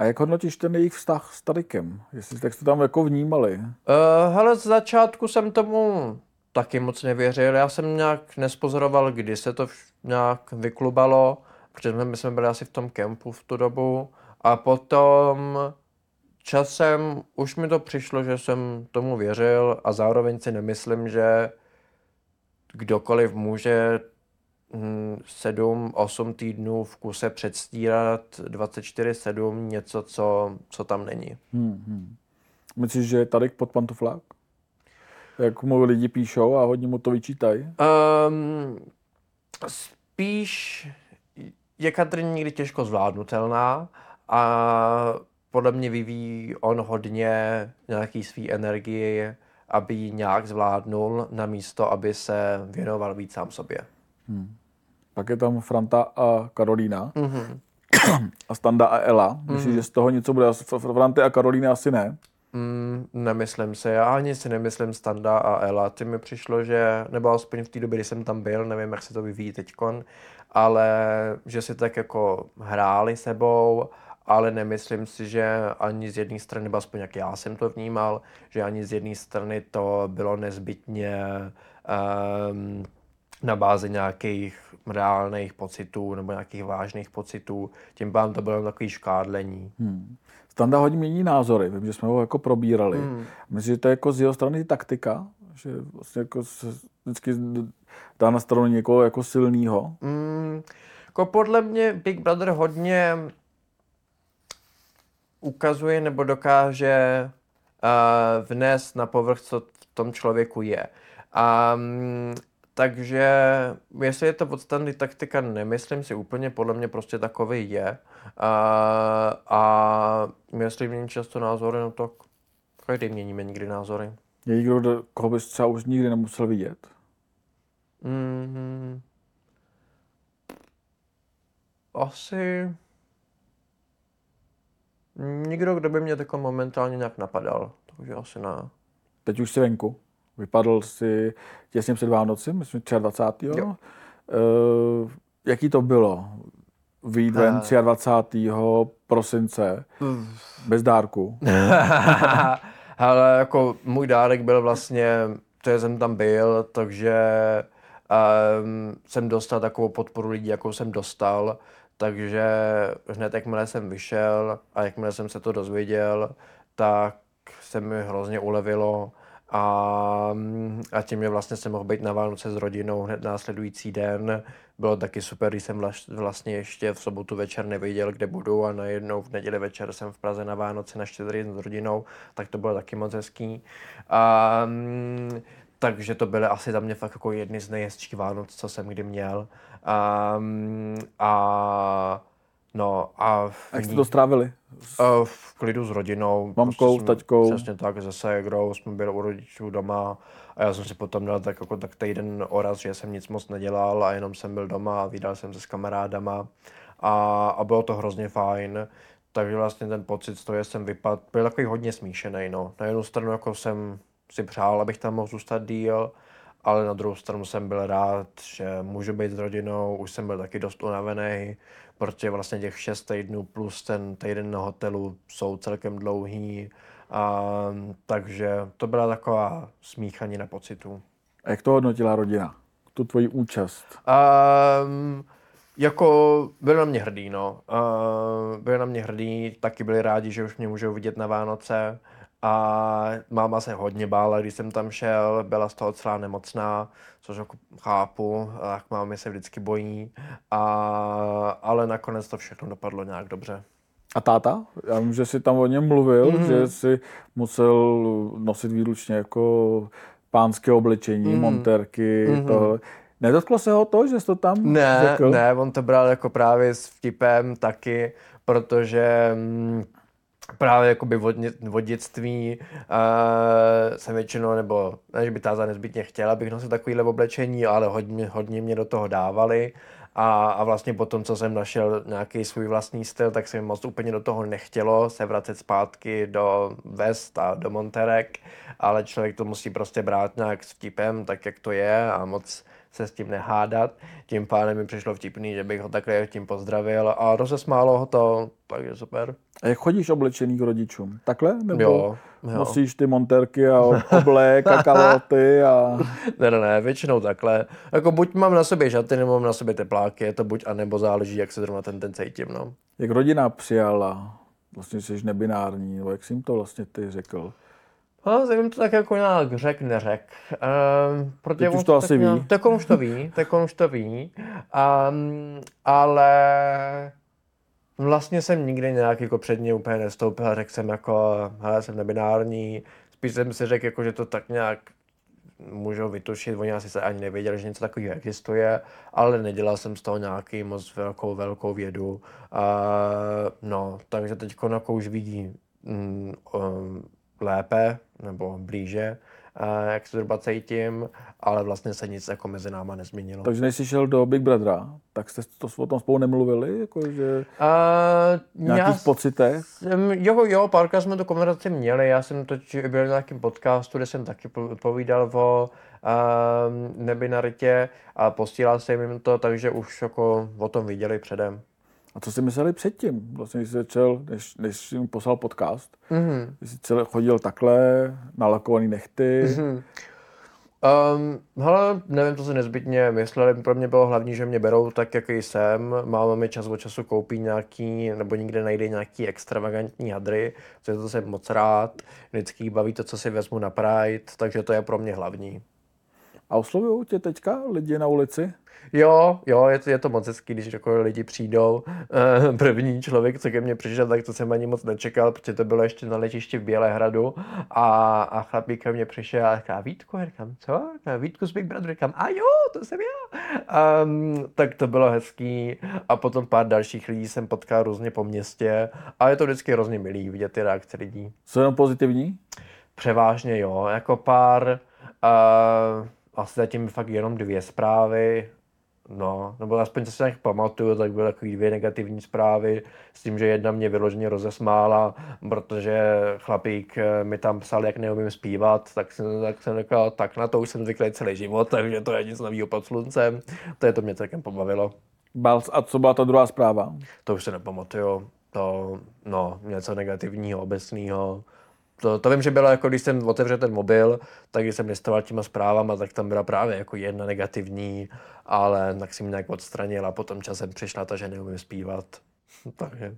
A jak hodnotíš ten jejich vztah s Tarikem? Jestli tak jste tam jako vnímali? Uh, hele, z začátku jsem tomu taky moc nevěřil. Já jsem nějak nespozoroval, kdy se to nějak vyklubalo, protože my jsme byli asi v tom kempu v tu dobu. A potom časem už mi to přišlo, že jsem tomu věřil a zároveň si nemyslím, že kdokoliv může 7, 8 týdnů v kuse předstírat 24-7 něco, co, co tam není. Hmm, hmm. Myslíš, že je tady pod pantoflák? Jak mu lidi píšou a hodně mu to vyčítají? Um, spíš je Katrin někdy těžko zvládnutelná a podle mě vyvíjí on hodně nějaký svý energie, aby ji nějak zvládnul, namísto aby se věnoval víc sám sobě. Hmm. Pak je tam Franta a Karolína. Mm-hmm. [CLEARS THROAT] A Standa a Ela. Myslíš, mm-hmm. že z toho něco bude? Franty a Karolína asi ne? Mm, nemyslím si. Já ani si nemyslím Standa a Ela. Ty mi přišlo, že, nebo alespoň v té době, kdy jsem tam byl, nevím, jak se to vyvíjí teďkon, ale že si tak jako hráli sebou, ale nemyslím si, že ani z jedné strany, nebo aspoň jak já jsem to vnímal, že ani z jedné strany to bylo nezbytně um, na bázi nějakých reálných pocitů nebo nějakých vážných pocitů. Tím pádem to bylo takový škádlení. Hmm. Standa hodně mění názory, vím, že jsme ho jako probírali. Hmm. Myslím, že to je jako z jeho strany taktika, že vlastně jako se vždycky dá na stranu někoho jako silného. Hmm. Jako podle mě Big Brother hodně ukazuje nebo dokáže uh, vnést na povrch, co v tom člověku je. Um, takže jestli je to podstatný taktika, nemyslím si úplně, podle mě prostě takový je. A, a jestli mění často názory, no tak každý měníme někdy názory. Je někdo, koho bys třeba už nikdy nemusel vidět? Mm-hmm. Asi... Nikdo, kdo by mě tako momentálně nějak napadal, takže asi ne. Teď už si venku? Vypadl si těsně před Vánoci, myslím 23. Jo. Uh, jaký to bylo? Výjít ven 23. prosince bez dárku. [LAUGHS] Ale jako můj dárek byl vlastně, to jsem tam byl, takže um, jsem dostal takovou podporu lidí, jakou jsem dostal. Takže hned jakmile jsem vyšel a jakmile jsem se to dozvěděl, tak se mi hrozně ulevilo a, a tím, že vlastně jsem mohl být na Vánoce s rodinou hned následující den, bylo taky super, když jsem vlastně ještě v sobotu večer nevěděl, kde budu a najednou v neděli večer jsem v Praze na Vánoce na štědrý s rodinou, tak to bylo taky moc hezký. A, takže to byly asi za mě fakt jako jedny z nejhezčích Vánoc, co jsem kdy měl. A, a No a... V Jak jste to strávili? V klidu s rodinou. Mamkou, prostě s taťkou? Přesně tak, se ségrou, jsme byli u rodičů doma a já jsem si potom dal tak, jako, tak týden oraz, že jsem nic moc nedělal a jenom jsem byl doma a vydal jsem se s kamarádama a, a bylo to hrozně fajn. Takže vlastně ten pocit z toho, že jsem vypadl, byl takový hodně smíšený. No. Na jednu stranu jako jsem si přál, abych tam mohl zůstat díl, ale na druhou stranu jsem byl rád, že můžu být s rodinou, už jsem byl taky dost unavený, protože vlastně těch šest týdnů plus ten týden na hotelu jsou celkem dlouhý A, takže to byla taková smíchanina pocitů. A jak to hodnotila rodina? Tu tvoji účast? Um, jako byli na mě hrdý, no. Uh, byli na mě hrdý, taky byli rádi, že už mě můžou vidět na Vánoce. A máma se hodně bála, když jsem tam šel, byla z toho celá nemocná, což jako chápu, tak mámy se vždycky bojí. A, ale nakonec to všechno dopadlo nějak dobře. A táta? Já vím, že jsi tam o něm mluvil, mm-hmm. že jsi musel nosit výlučně jako pánské oblečení, mm-hmm. monterky, mm-hmm. tohle. Nedotklo se ho to, že jsi to tam ne, řekl? Ne, on to bral jako právě s vtipem taky, protože mm, právě jakoby od, dětství uh, jsem většinou, nebo ne, že by táza nezbytně chtěla, abych nosil takovýhle oblečení, ale hodně, hodně mě do toho dávali. A, a vlastně potom, co jsem našel nějaký svůj vlastní styl, tak se mi moc úplně do toho nechtělo se vracet zpátky do vest a do monterek, ale člověk to musí prostě brát nějak s vtipem, tak jak to je a moc se s tím nehádat. Tím pádem mi přišlo vtipný, že bych ho takhle tím pozdravil a rozesmálo ho to, takže super. A jak chodíš oblečený k rodičům? Takhle? Nebo jo, jo. nosíš ty monterky a oblék a [LAUGHS] kaloty a... ne, ne, ne, většinou takhle. Jako buď mám na sobě žaty, nebo mám na sobě tepláky, je to buď a nebo záleží, jak se zrovna ten den cítím, no. Jak rodina přijala? Vlastně jsi nebinární, nebo jak jsi jim to vlastně ty řekl? No, jsem to tak jako nějak řek, neřek. Um, protože Teď už to asi nějak, ví. Tak on už to ví, [LAUGHS] tak on už to ví. Um, ale vlastně jsem nikdy nějak jako před ně úplně nestoupil a řekl jsem jako, hele, jsem nebinární. Spíš jsem si řekl, jako, že to tak nějak můžou vytušit, oni asi se ani nevěděli, že něco takového existuje, ale nedělal jsem z toho nějaký moc velkou, velkou vědu. Uh, no, takže teď jako už vidí um, um, lépe nebo blíže, jak se zhruba cítím, ale vlastně se nic jako mezi náma nezměnilo. Takže než jsi šel do Big Brothera, tak jste to o tom spolu nemluvili? Jako, že uh, nějakých pocitech? Jsem, jo, jo, párkrát jsme tu konverzaci měli. Já jsem totiž byl na nějakém podcastu, kde jsem taky povídal o uh, nebinaritě a postílal jsem jim to, takže už jako o tom viděli předem. A co jsi mysleli předtím? Vlastně, když jsi začal, než, než jsi jim poslal podcast, mm-hmm. jsi celé chodil takhle, nalakovaný nechty. Mm-hmm. Um, hele, nevím, co se nezbytně mysleli. Pro mě bylo hlavní, že mě berou tak, jaký jsem. Máma mi čas od času koupí nějaký, nebo někde najde nějaký extravagantní hadry, což to jsem moc rád. Vždycky baví to, co si vezmu na Pride, takže to je pro mě hlavní. A oslovují tě teďka lidi na ulici? Jo, jo, je to, je to moc hezký, když jako lidi přijdou. Uh, první člověk, co ke mně přišel, tak to jsem ani moc nečekal, protože to bylo ještě na letišti v Bělehradu a, a chlapík ke mně přišel a říká, Vítku, já říkám, co? A Vítku z Big Brother, říkám, a jo, to jsem já. Um, tak to bylo hezký a potom pár dalších lidí jsem potkal různě po městě a je to vždycky hrozně milý vidět ty reakce lidí. Jsou jenom pozitivní? Převážně jo, jako pár, uh, asi zatím fakt jenom dvě zprávy, No, nebo aspoň co si nějak pamatuju, tak byly takové dvě negativní zprávy s tím, že jedna mě vyloženě rozesmála, protože chlapík eh, mi tam psal, jak neumím zpívat, tak jsem, tak jsem řekl, tak na to už jsem zvyklý celý život, takže to je nic nového pod sluncem. To je to mě celkem pobavilo. A co byla ta druhá zpráva? To už se nepamatuju. To, no, něco negativního, obecného to, to vím, že bylo jako, když jsem otevřel ten mobil, tak když jsem listoval těma zprávama, tak tam byla právě jako jedna negativní, ale tak jsem nějak odstranil a potom časem přišla ta, že neumím zpívat. [LAUGHS] Takže.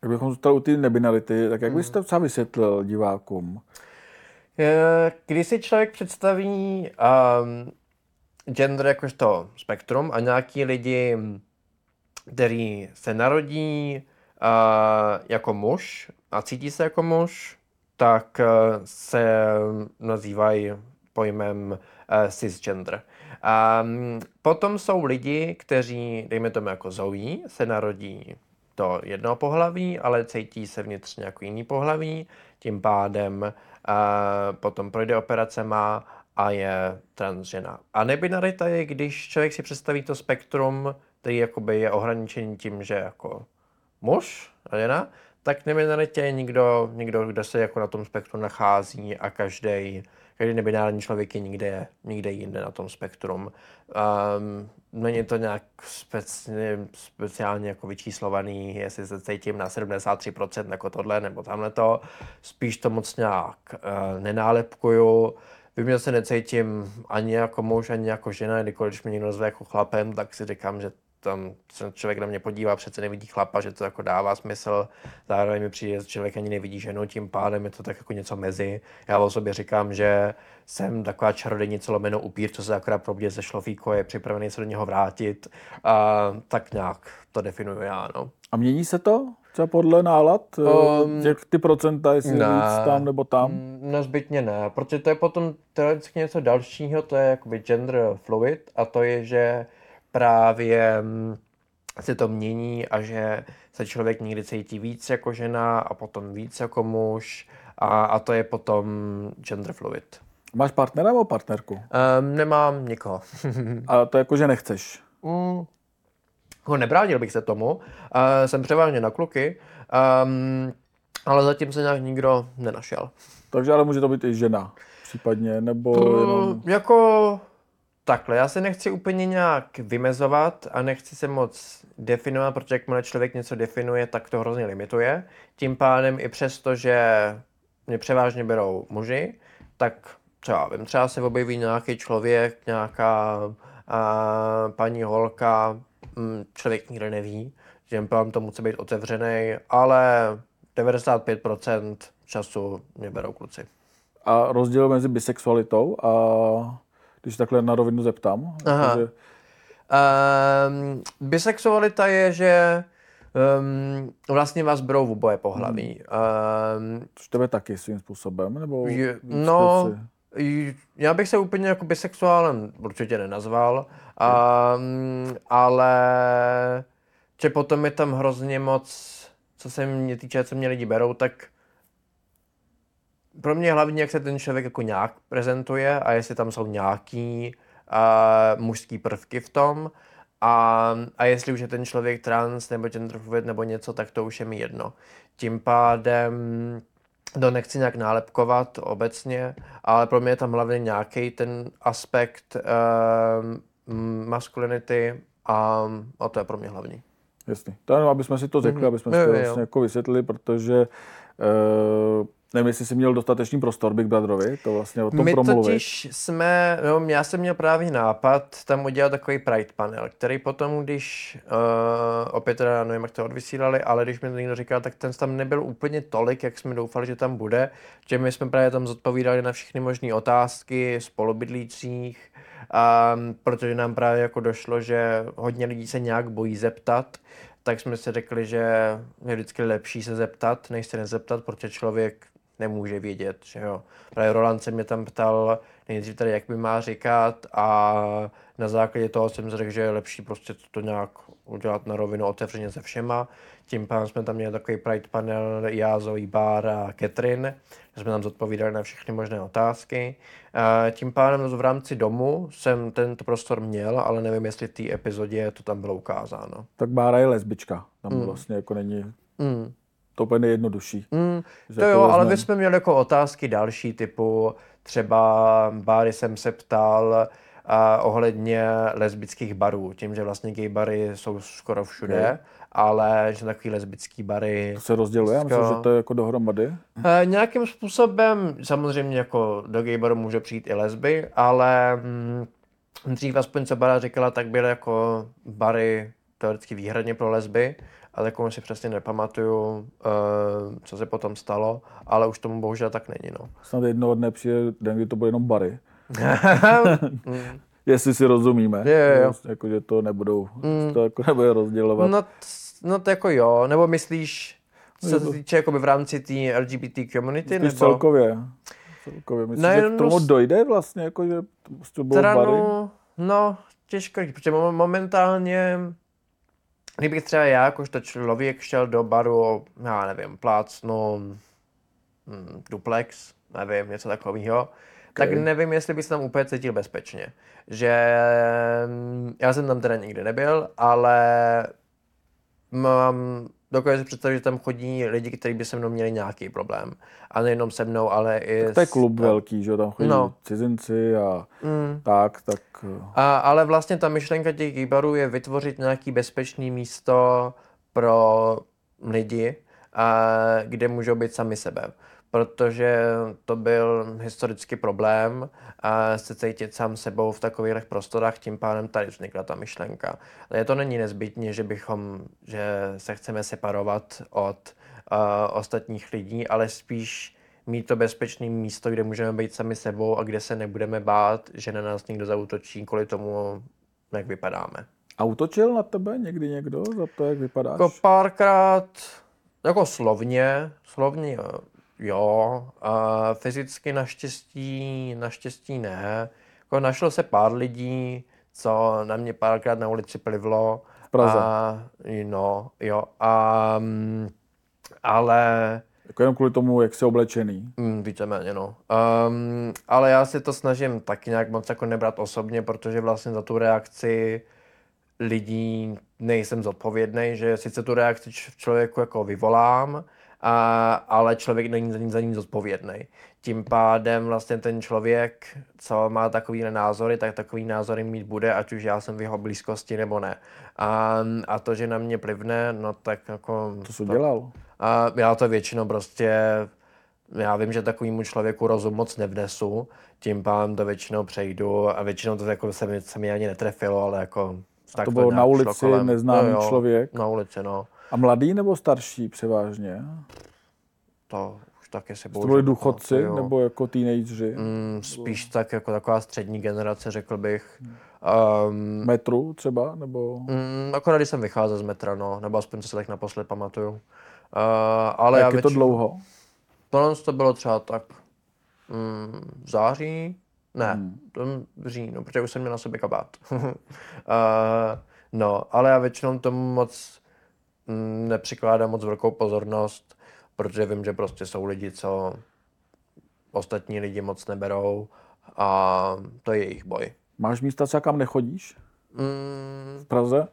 Kdybychom zůstali u té nebinarity, tak jak byste to vysvětlil divákům? Když si člověk představí um, gender jakožto spektrum a nějaký lidi, který se narodí jako muž a cítí se jako muž, tak uh, se nazývají pojmem uh, cisgender. Um, potom jsou lidi, kteří, dejme tomu jako Zoe, se narodí do jednoho pohlaví, ale cítí se vnitřně jako jiný pohlaví, tím pádem uh, potom projde operacema a je transžena. A nebinarita je, když člověk si představí to spektrum, který jakoby je ohraničený tím, že jako muž žena, tak neminalitě je někdo, někdo, kdo se jako na tom spektru nachází a každý každý nebinární člověk je nikde, nikde jinde na tom spektrum. Um, není to nějak speciálně, speciálně jako vyčíslovaný, jestli se cítím na 73% jako tohle nebo tamhle to. Spíš to moc nějak uh, nenálepkuju. Vím, že se necítím ani jako muž, ani jako žena, kdykoliv, mě někdo nazve jako chlapem, tak si říkám, že tam se člověk na mě podívá, přece nevidí chlapa, že to jako dává smysl. Zároveň mi přijde, že člověk ani nevidí ženu, tím pádem je to tak jako něco mezi. Já o sobě říkám, že jsem taková čarodejnice lomeno upír, co se akorát probudí ze šlofíko, je připravený se do něho vrátit. A tak nějak to definuju já, no. A mění se to? Třeba podle nálad? Um, těch ty procenta, jestli ne, víc tam nebo tam? Nezbytně ne, protože to je potom teoreticky něco dalšího, to je jakoby gender fluid a to je, že právě mm, se to mění a že se člověk někdy cítí víc jako žena a potom víc jako muž a, a to je potom gender fluid. Máš partnera nebo partnerku? Um, nemám nikoho. [LAUGHS] a to jako, že nechceš? Mm, ho nebránil bych se tomu. Uh, jsem převážně na kluky, um, ale zatím se nějak nikdo nenašel. Takže ale může to být i žena případně, nebo to, jenom... Jako takhle, já se nechci úplně nějak vymezovat a nechci se moc definovat, protože jakmile člověk něco definuje, tak to hrozně limituje. Tím pádem i přesto, že mě převážně berou muži, tak třeba vím, třeba se objeví nějaký člověk, nějaká a, paní holka, m, člověk nikdo neví, že pádem to musí být otevřený, ale 95% času mě berou kluci. A rozdíl mezi bisexualitou a když takhle na rovinu zeptám. Aha. Takže... Um, bisexualita je, že um, vlastně vás berou v oboje pohlaví. Hmm. Um, Což tebe taky svým způsobem? Nebo je, no, já bych se úplně jako bisexuálem určitě nenazval, um, ale že potom je tam hrozně moc, co se mě týče, co mě lidi berou, tak pro mě hlavně, jak se ten člověk jako nějak prezentuje a jestli tam jsou nějaký uh, mužský prvky v tom. A, a jestli už je ten člověk trans nebo genderfluid nebo něco, tak to už je mi jedno. Tím pádem to nechci nějak nálepkovat obecně, ale pro mě je tam hlavně nějaký ten aspekt uh, maskulinity a, a to je pro mě hlavní. Jasně. To jenom, aby jsme si to řekli, mm-hmm. aby jsme si to vlastně jako vysvětlili, protože uh, Nevím, jestli jsi měl dostatečný prostor Big Brotherovi, to vlastně o tom My promluvit. totiž jsme, no, já jsem měl právě nápad tam udělat takový Pride panel, který potom, když, uh, opět teda nevím, jak to odvysílali, ale když mi to někdo říkal, tak ten tam nebyl úplně tolik, jak jsme doufali, že tam bude, že my jsme právě tam zodpovídali na všechny možné otázky spolubydlících, um, protože nám právě jako došlo, že hodně lidí se nějak bojí zeptat, tak jsme si řekli, že je vždycky lepší se zeptat, než se nezeptat, protože člověk nemůže vědět, že jo. Právě Roland se mě tam ptal nejdřív tady, jak by má říkat a na základě toho jsem řekl, že je lepší prostě to nějak udělat na rovinu otevřeně se všema. Tím pádem jsme tam měli takový Pride panel, já, Zoe Bar a Catherine, jsme tam zodpovídali na všechny možné otázky. Tím pádem v rámci domu jsem tento prostor měl, ale nevím, jestli v té epizodě to tam bylo ukázáno. Tak Bára je lesbička, tam mm. vlastně jako není... Mm to úplně nejjednodušší. Mm, to jo, ale my jsme měli jako otázky další typu, třeba Báry jsem se ptal a ohledně lesbických barů, tím, že vlastně gay bary jsou skoro všude, okay. ale že takový lesbický bary... To se rozděluje? Já myslím, že to je jako dohromady. E, nějakým způsobem, samozřejmě jako do gay baru může přijít i lesby, ale mm, dřív aspoň co Bara říkala, tak byly jako bary teoreticky výhradně pro lesby, ale jako si přesně nepamatuju, uh, co se potom stalo, ale už tomu bohužel tak není. No. Snad jednoho dne přijde den, kdy to bude jenom bary. [LAUGHS] Jestli si rozumíme. Je, je, jo. Jako, že to nebudou, mm. to jako nebude rozdělovat. No, no to jako jo, nebo myslíš, co se týče jakoby v rámci té LGBT community? Myslíš nebo... celkově? celkově. Myslíš, ne, že k tomu dojde vlastně, jako, že to budou bary? No, no, těžko, protože momentálně kdybych třeba já, jakožto člověk, šel do baru, já nevím, plácnu hm, duplex, nevím, něco takového, okay. tak nevím, jestli bych se tam úplně cítil bezpečně. Že hm, já jsem tam teda nikdy nebyl, ale mám dokážu si představit, že tam chodí lidi, kteří by se mnou měli nějaký problém. A nejenom se mnou, ale i... Tak to je s- klub velký, že tam chodí No. cizinci a Mm. tak, tak eh, A, ale vlastně ta myšlenka těch gaybarů je vytvořit nějaký bezpečný místo pro lidi, a, kde můžou být sami sebe. Protože to byl historický problém a se cítit sám sebou v takových prostorách, tím pádem tady vznikla ta myšlenka. Ale to není nezbytně, že bychom, že se chceme separovat od uh, ostatních lidí, ale spíš mít to bezpečné místo, kde můžeme být sami sebou a kde se nebudeme bát, že na nás někdo zautočí kvůli tomu, jak vypadáme. A útočil na tebe někdy někdo za to, jak vypadáš? Jako párkrát, jako slovně, slovně jo, a fyzicky naštěstí, naštěstí ne. Jako našlo se pár lidí, co na mě párkrát na ulici plivlo. V Praze. A, no, jo, a, mm, ale Jako jenom kvůli tomu, jak jsi oblečený. Mm, víceméně, no. Um, ale já si to snažím taky nějak moc jako nebrat osobně, protože vlastně za tu reakci lidí nejsem zodpovědný, že sice tu reakci v člověku jako vyvolám, a, ale člověk není za ní, za ní zodpovědný. Tím pádem vlastně ten člověk, co má takový názory, tak takový názory mít bude, ať už já jsem v jeho blízkosti nebo ne. A, a to, že na mě plivne, no tak jako... To jsi dělal. A já to většinou prostě, já vím, že takovému člověku rozum moc nevnesu, tím pádem to většinou přejdu a většinou to jako se mi, se mi ani netrefilo, ale jako... to bylo na ulici, kolem. neznámý člověk? Na ulici, no. A mladý nebo starší převážně? To už taky si To byli důchodci nepamatuju. nebo jako teenageři? Mm, spíš tak jako taková střední generace, řekl bych. Um, Metru třeba? Nebo... mm, akorát když jsem vycházel z metra, no, nebo aspoň co se tak naposled pamatuju. Uh, ale jak je to většinou- dlouho? Tohle to bylo třeba tak mm, v září, ne, Hmm. hmm. v říjnu, protože už jsem měl na sobě kabát. uh, [LAUGHS] no, ale já většinou tomu moc nepřikládám moc velkou pozornost, protože vím, že prostě jsou lidi, co ostatní lidi moc neberou a to je jejich boj. Máš místa, třeba kam nechodíš? Mm, V Praze?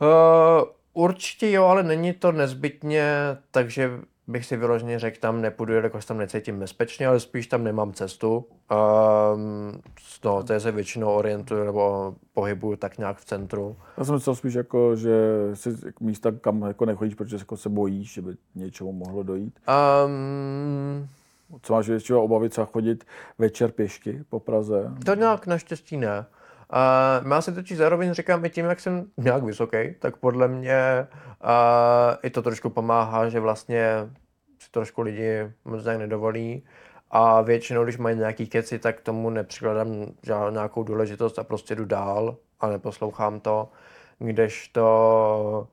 Uh, určitě jo, ale není to nezbytně, takže bych si vyloženě řekl, tam nepůjdu, jakož tam necítím bezpečně, ale spíš tam nemám cestu. Um, no, to je se většinou orientuju nebo pohybuju tak nějak v centru. Já jsem myslel spíš jako, že jsi místa, kam jako nechodíš, protože jako se bojíš, že by něčemu mohlo dojít. Um, Co máš většinou obavy třeba chodit večer pěšky po Praze? to nějak naštěstí ne. Uh, já si totiž zároveň říkám, i tím, jak jsem nějak vysoký, tak podle mě uh, i to trošku pomáhá, že vlastně si trošku lidi moc nějak nedovolí. A většinou, když mají nějaký keci, tak tomu nepřikladám nějakou důležitost a prostě jdu dál a neposlouchám to. Kdežto,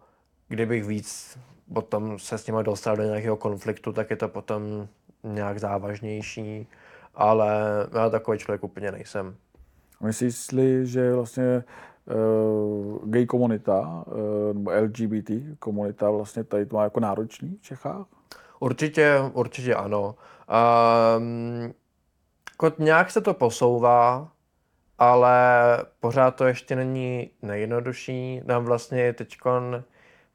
kdybych víc potom se s nimi dostal do nějakého konfliktu, tak je to potom nějak závažnější. Ale já takový člověk úplně nejsem. Myslíš že vlastně uh, gay komunita uh, nebo LGBT komunita vlastně tady to má jako náročný v Čechách? Určitě, určitě ano. Um, jako nějak se to posouvá, ale pořád to ještě není nejjednodušší. Nám vlastně teďkon,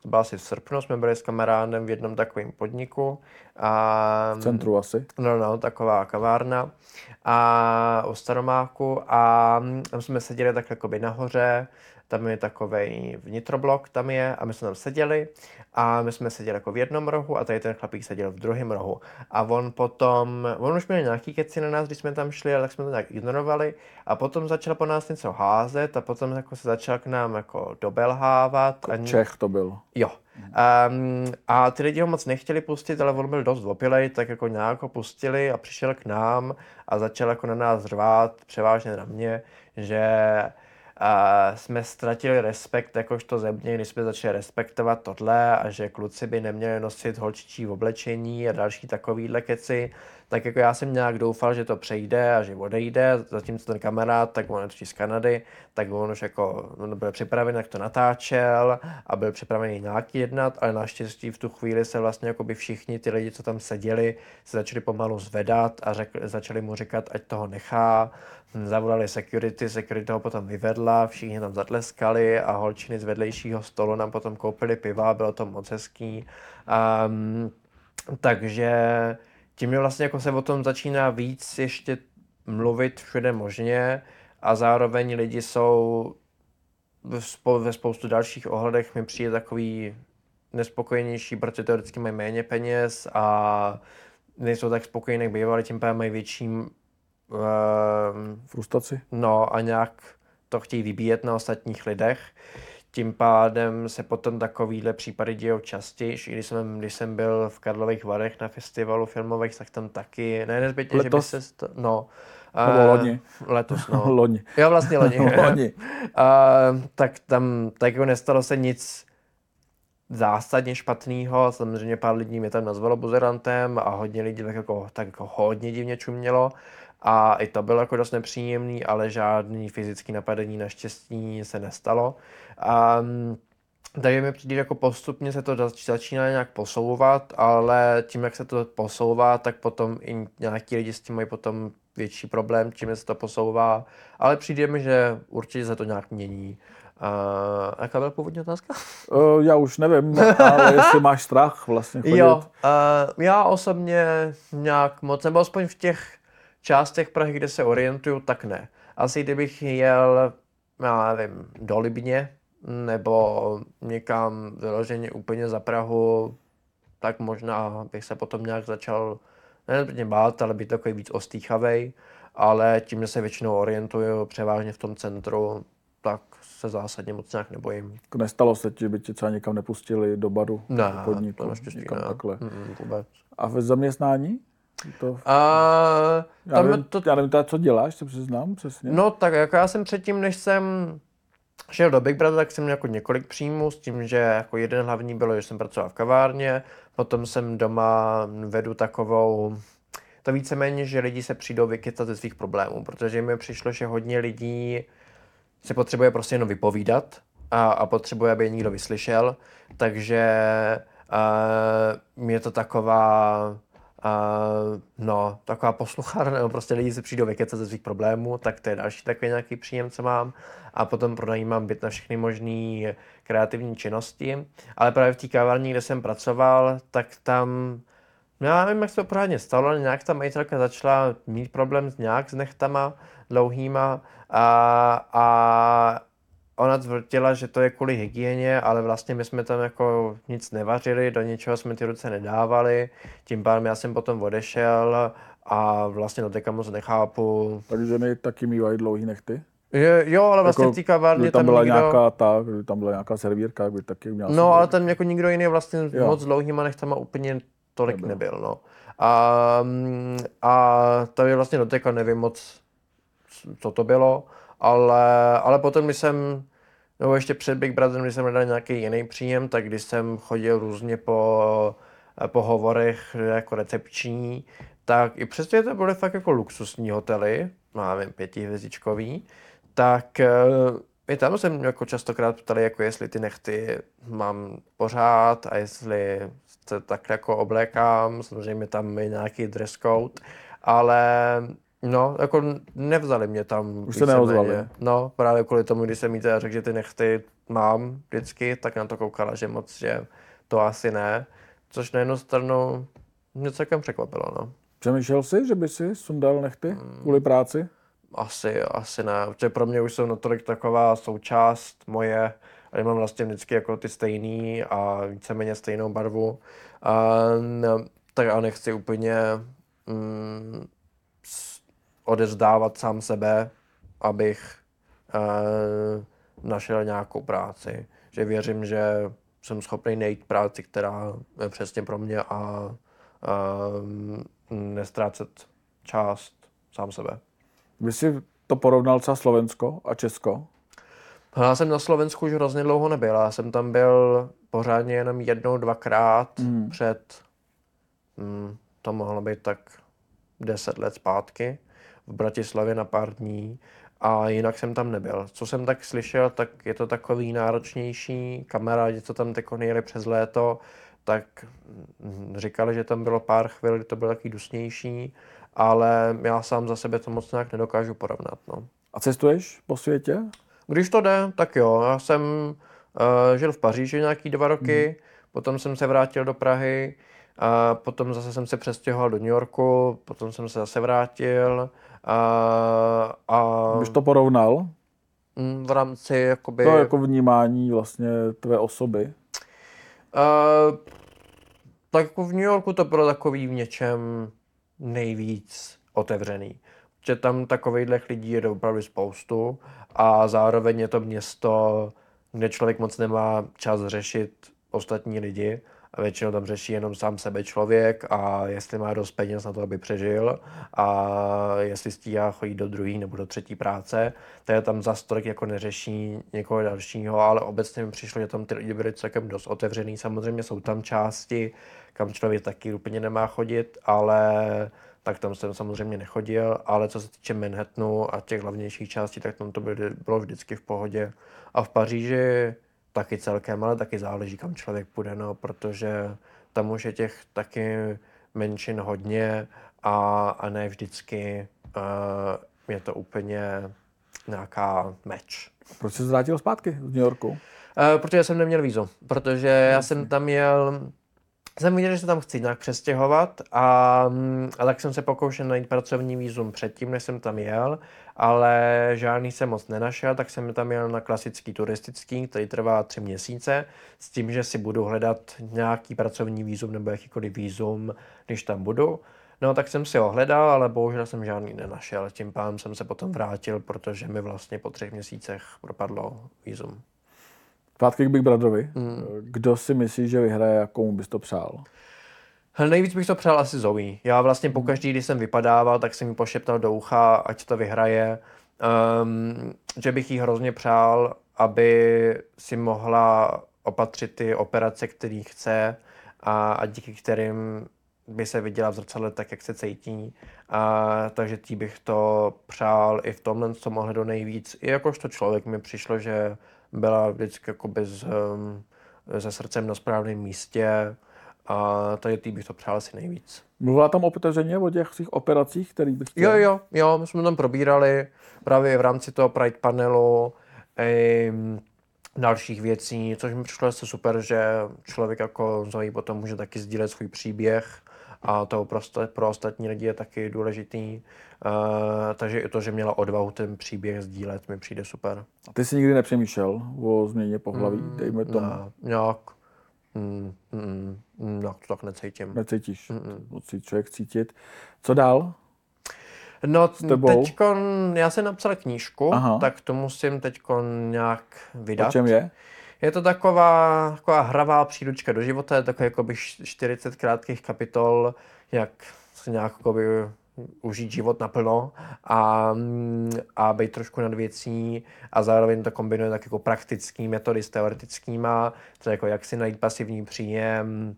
to bylo asi v srpnu, jsme byli s kamarádem v jednom takovém podniku. A, V centru asi. No, no, taková kavárna a u Staromáku a tam jsme seděli tak jakoby nahoře, tam je takový vnitroblok, tam je a my jsme tam seděli a my jsme seděli jako v jednom rohu a tady ten chlapík seděl v druhém rohu a on potom, on už měl nějaký keci na nás, když jsme tam šli, ale tak jsme to nějak ignorovali a potom začal po nás něco házet a potom jako se začal k nám jako dobelhávat. a Čech to byl. Jo. Um, a ty lidi ho moc nechtěli pustit, ale on byl dost opilej, tak jako nějak ho pustili a přišel k nám a začal jako na nás řvát, převážně na mě, že uh, jsme ztratili respekt jakožto země, když jsme začali respektovat tohle a že kluci by neměli nosit holčičí oblečení a další takovýhle keci, tak jako já jsem nějak doufal, že to přejde a že odejde, zatímco ten kamarád, tak on je z Kanady, tak on už jako on byl připraven, jak to natáčel a byl připravený nějak jednat, ale naštěstí v tu chvíli se vlastně jako by všichni ty lidi, co tam seděli, se začali pomalu zvedat a řek, začali mu říkat, ať toho nechá, zavolali security, security ho potom vyvedla, všichni tam zatleskali a holčiny z vedlejšího stolu nám potom koupili piva, bylo to moc hezký. Um, takže tím je vlastně jako se o tom začíná víc ještě mluvit všude možně a zároveň lidi jsou ve spoustu dalších ohledech mi přijde takový nespokojenější, protože teoreticky mají méně peněz a nejsou tak spokojení, jak bývali, tím pádem mají větší uh, frustraci. No a nějak to chtějí vybíjet na ostatních lidech. Tím pádem se potom takovýhle případy dějou častěji. Když jsem, když jsem byl v Karlových Varech na festivalu filmových, tak tam taky, ne nezbytně, Letos? že by se... To, no, nebo loni. Letos, no. [LAUGHS] loni. Jo, vlastně loni. [LAUGHS] loni. [LAUGHS] Uh, tak tam tak jako nestalo se nic zásadně špatného. Samozřejmě pár lidí mě tam nazvalo buzerantem a hodně lidí tak jako, tak jako hodně divně čumělo. A i to bylo jako dost nepříjemný, ale žádný fyzický napadení naštěstí se nestalo. Um, takže mi přijde, jako postupně se to začíná nějak posouvat, ale tím, jak se to posouvá, tak potom i nějaký lidi s tím mají potom větší problém, čím se to posouvá. Ale přijde mi, že určitě se to nějak mění. Uh, jaká byla původní otázka? Uh, [LAUGHS] já už nevím, [LAUGHS] ale jestli máš strach vlastně chodit. Jo, uh, já osobně nějak moc, nebo aspoň v těch částech Prahy, kde se orientuju, tak ne. Asi kdybych jel, já nevím, do Libně, nebo někam vyloženě úplně za Prahu, tak možná bych se potom nějak začal ne bát, ale být takový víc ostýchavej, ale tím, že se většinou orientuju převážně v tom centru, tak se zásadně moc nějak nebojím. Nestalo se ti, že by tě třeba někam nepustili do baru? Ne, podniku, to naštěstí někam ne. takhle. Mm, vůbec. A ve zaměstnání? To, A, já, tam nevím, to, já nevím teda, co děláš, se přiznám přesně. No tak jako já jsem předtím, než jsem šel do Big Brother, tak jsem měl jako několik příjmů s tím, že jako jeden hlavní bylo, že jsem pracoval v kavárně, potom jsem doma vedu takovou, to víceméně, že lidi se přijdou vykytat ze svých problémů, protože mi přišlo, že hodně lidí se potřebuje prostě jenom vypovídat a, a potřebuje, aby je někdo vyslyšel, takže uh, je to taková Uh, no, taková posluchárna, nebo prostě lidi se přijdou vykecat ze svých problémů, tak to je další takový nějaký příjem, co mám. A potom pronajímám byt na všechny možné kreativní činnosti. Ale právě v té kavárně, kde jsem pracoval, tak tam, no já nevím, jak se to pořádně stalo, ale nějak ta majitelka začala mít problém s nějak s nechtama dlouhýma a, a ona tvrdila, že to je kvůli hygieně, ale vlastně my jsme tam jako nic nevařili, do ničeho jsme ty ruce nedávali, tím pádem já jsem potom odešel a vlastně do teďka moc nechápu. Takže mi taky mývají dlouhý nechty? Je, jo, ale vlastně jako, v té kavárně tam, tam byla nikdo... nějaká ta, tam byla nějaká servírka, by taky měl No, ale tam jako nikdo jiný vlastně jo. moc dlouhýma nechtama úplně tolik nebyl, nebyl no. A, a to je vlastně do teďka nevím moc, co to bylo, ale, ale potom, když jsem, nebo ještě před Big Brotherem, když jsem hledal nějaký jiný příjem, tak když jsem chodil různě po, po hovorech jako recepční, tak i přesně to byly fakt jako luxusní hotely, no nevím, pětihvězdičkový, tak i tam jsem jako častokrát ptali, jako jestli ty nechty mám pořád a jestli se tak jako oblékám, samozřejmě tam je nějaký dress code, ale No, jako nevzali mě tam. Už se neozvali. No, právě kvůli tomu, když jsem jí teda řekl, že ty nechty mám vždycky, tak na to koukala, že moc, že to asi ne. Což na jednu stranu mě celkem překvapilo, no. Přemýšlel jsi, že by si sundal nechty kvůli práci? Asi, asi ne, protože pro mě už jsou natolik taková součást moje, a mám vlastně vždycky jako ty stejný a víceméně stejnou barvu. A, tak a nechci úplně mm, odezdávat sám sebe, abych uh, našel nějakou práci. Že věřím, že jsem schopný najít práci, která je přesně pro mě a uh, nestrácet část sám sebe. Vy jsi to porovnal třeba Slovensko a Česko? Já jsem na Slovensku už hrozně dlouho nebyl. Já jsem tam byl pořádně jenom jednou, dvakrát mm. před, mm, to mohlo být tak 10 let zpátky v Bratislavě na pár dní a jinak jsem tam nebyl. Co jsem tak slyšel, tak je to takový náročnější. Kamarádi, co tam teď jeli přes léto, tak mm, říkali, že tam bylo pár chvil, kdy to bylo taky dusnější, ale já sám za sebe to moc nějak nedokážu porovnat. No. A cestuješ po světě? Když to jde, tak jo. Já jsem uh, žil v Paříži nějaký dva roky, mm. potom jsem se vrátil do Prahy, a potom zase jsem se přestěhoval do New Yorku, potom jsem se zase vrátil. A, a Byš to porovnal? Mm, v rámci jakoby... To jako vnímání vlastně tvé osoby? Uh, tak jako v New Yorku to bylo takový v něčem nejvíc otevřený. Že tam takovýchhle lidí je opravdu spoustu a zároveň je to město, kde člověk moc nemá čas řešit ostatní lidi a většinou tam řeší jenom sám sebe člověk a jestli má dost peněz na to, aby přežil a jestli stíhá chodit do druhé nebo do třetí práce, to je tam za tolik jako neřeší někoho dalšího, ale obecně mi přišlo, že tam ty lidi byly celkem dost otevřený. Samozřejmě jsou tam části, kam člověk taky úplně nemá chodit, ale tak tam jsem samozřejmě nechodil, ale co se týče Manhattanu a těch hlavnějších částí, tak tam to bylo vždycky v pohodě. A v Paříži taky celkem, ale taky záleží, kam člověk půjde, no, protože tam už je těch taky menšin hodně a, a ne vždycky uh, je to úplně nějaká meč. Proč jsi vrátil zpátky z New Yorku? Uh, protože jsem neměl vízo, protože já jsem tam jel jsem viděl, že se tam chci nějak přestěhovat a, a tak jsem se pokoušel najít pracovní výzum předtím, než jsem tam jel, ale žádný jsem moc nenašel, tak jsem tam jel na klasický turistický, který trvá tři měsíce, s tím, že si budu hledat nějaký pracovní výzum nebo jakýkoliv výzum, když tam budu. No, tak jsem si ho hledal, ale bohužel jsem žádný nenašel. Tím pádem jsem se potom vrátil, protože mi vlastně po třech měsících propadlo výzum. Zpátky k Big Brotherovi. Hmm. Kdo si myslí, že vyhraje a komu bys to přál? Nejvíc bych to přál asi Zoe. Já vlastně pokaždý, když jsem vypadával, tak jsem mi pošeptal do ucha, ať to vyhraje. Um, že bych jí hrozně přál, aby si mohla opatřit ty operace, které chce a, a díky kterým by se viděla v zrcadle tak, jak se cítí. A, takže tí bych to přál i v tomhle, co mohli do nejvíc. I jakožto člověk mi přišlo, že byla vždycky jako bez, um, se srdcem na správném místě a tady tý bych to přál asi nejvíc. Mluvila tam otevřeně o těch svých operacích, který bych chtěl? Jo, jo, jo, my jsme tam probírali právě v rámci toho Pride panelu i dalších věcí, což mi přišlo asi super, že člověk jako Zoe potom může taky sdílet svůj příběh a to prostě pro ostatní lidi je taky důležitý. Uh, takže i to, že měla odvahu ten příběh sdílet, mi přijde super. A ty jsi nikdy nepřemýšlel o změně pohlaví, mm, dejme tomu? Ne, nějak, mm, mm, mm, nějak to tak necítím. Necítíš, mm, musí člověk cítit. Co dál? No, teďko, já jsem napsal knížku, Aha. tak to musím teď nějak vydat. O čem je? Je to taková, taková hravá příručka do života, je takový jako 40 krátkých kapitol, jak se nějak jakoby, užít život naplno a, a být trošku nad věcí a zároveň to kombinuje tak jako praktický metody s teoretickýma, to jako jak si najít pasivní příjem,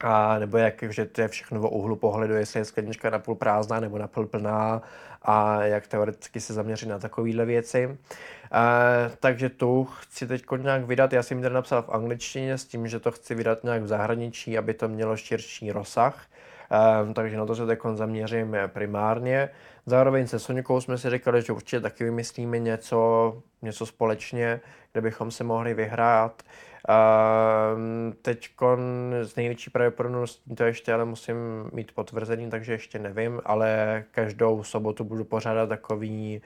a nebo jak, že to je všechno o úhlu pohledu, jestli je sklenička napůl prázdná nebo napůl plná a jak teoreticky se zaměřit na takovéhle věci. Uh, takže tu chci teď nějak vydat, já jsem ji tady napsal v angličtině s tím, že to chci vydat nějak v zahraničí, aby to mělo širší rozsah. Um, takže na to se teď zaměřím primárně. Zároveň se Soňkou jsme si říkali, že určitě taky vymyslíme něco, něco společně, kde bychom se mohli vyhrát. Teď s největší pravděpodobností to ještě ale musím mít potvrzený, takže ještě nevím, ale každou sobotu budu pořádat takový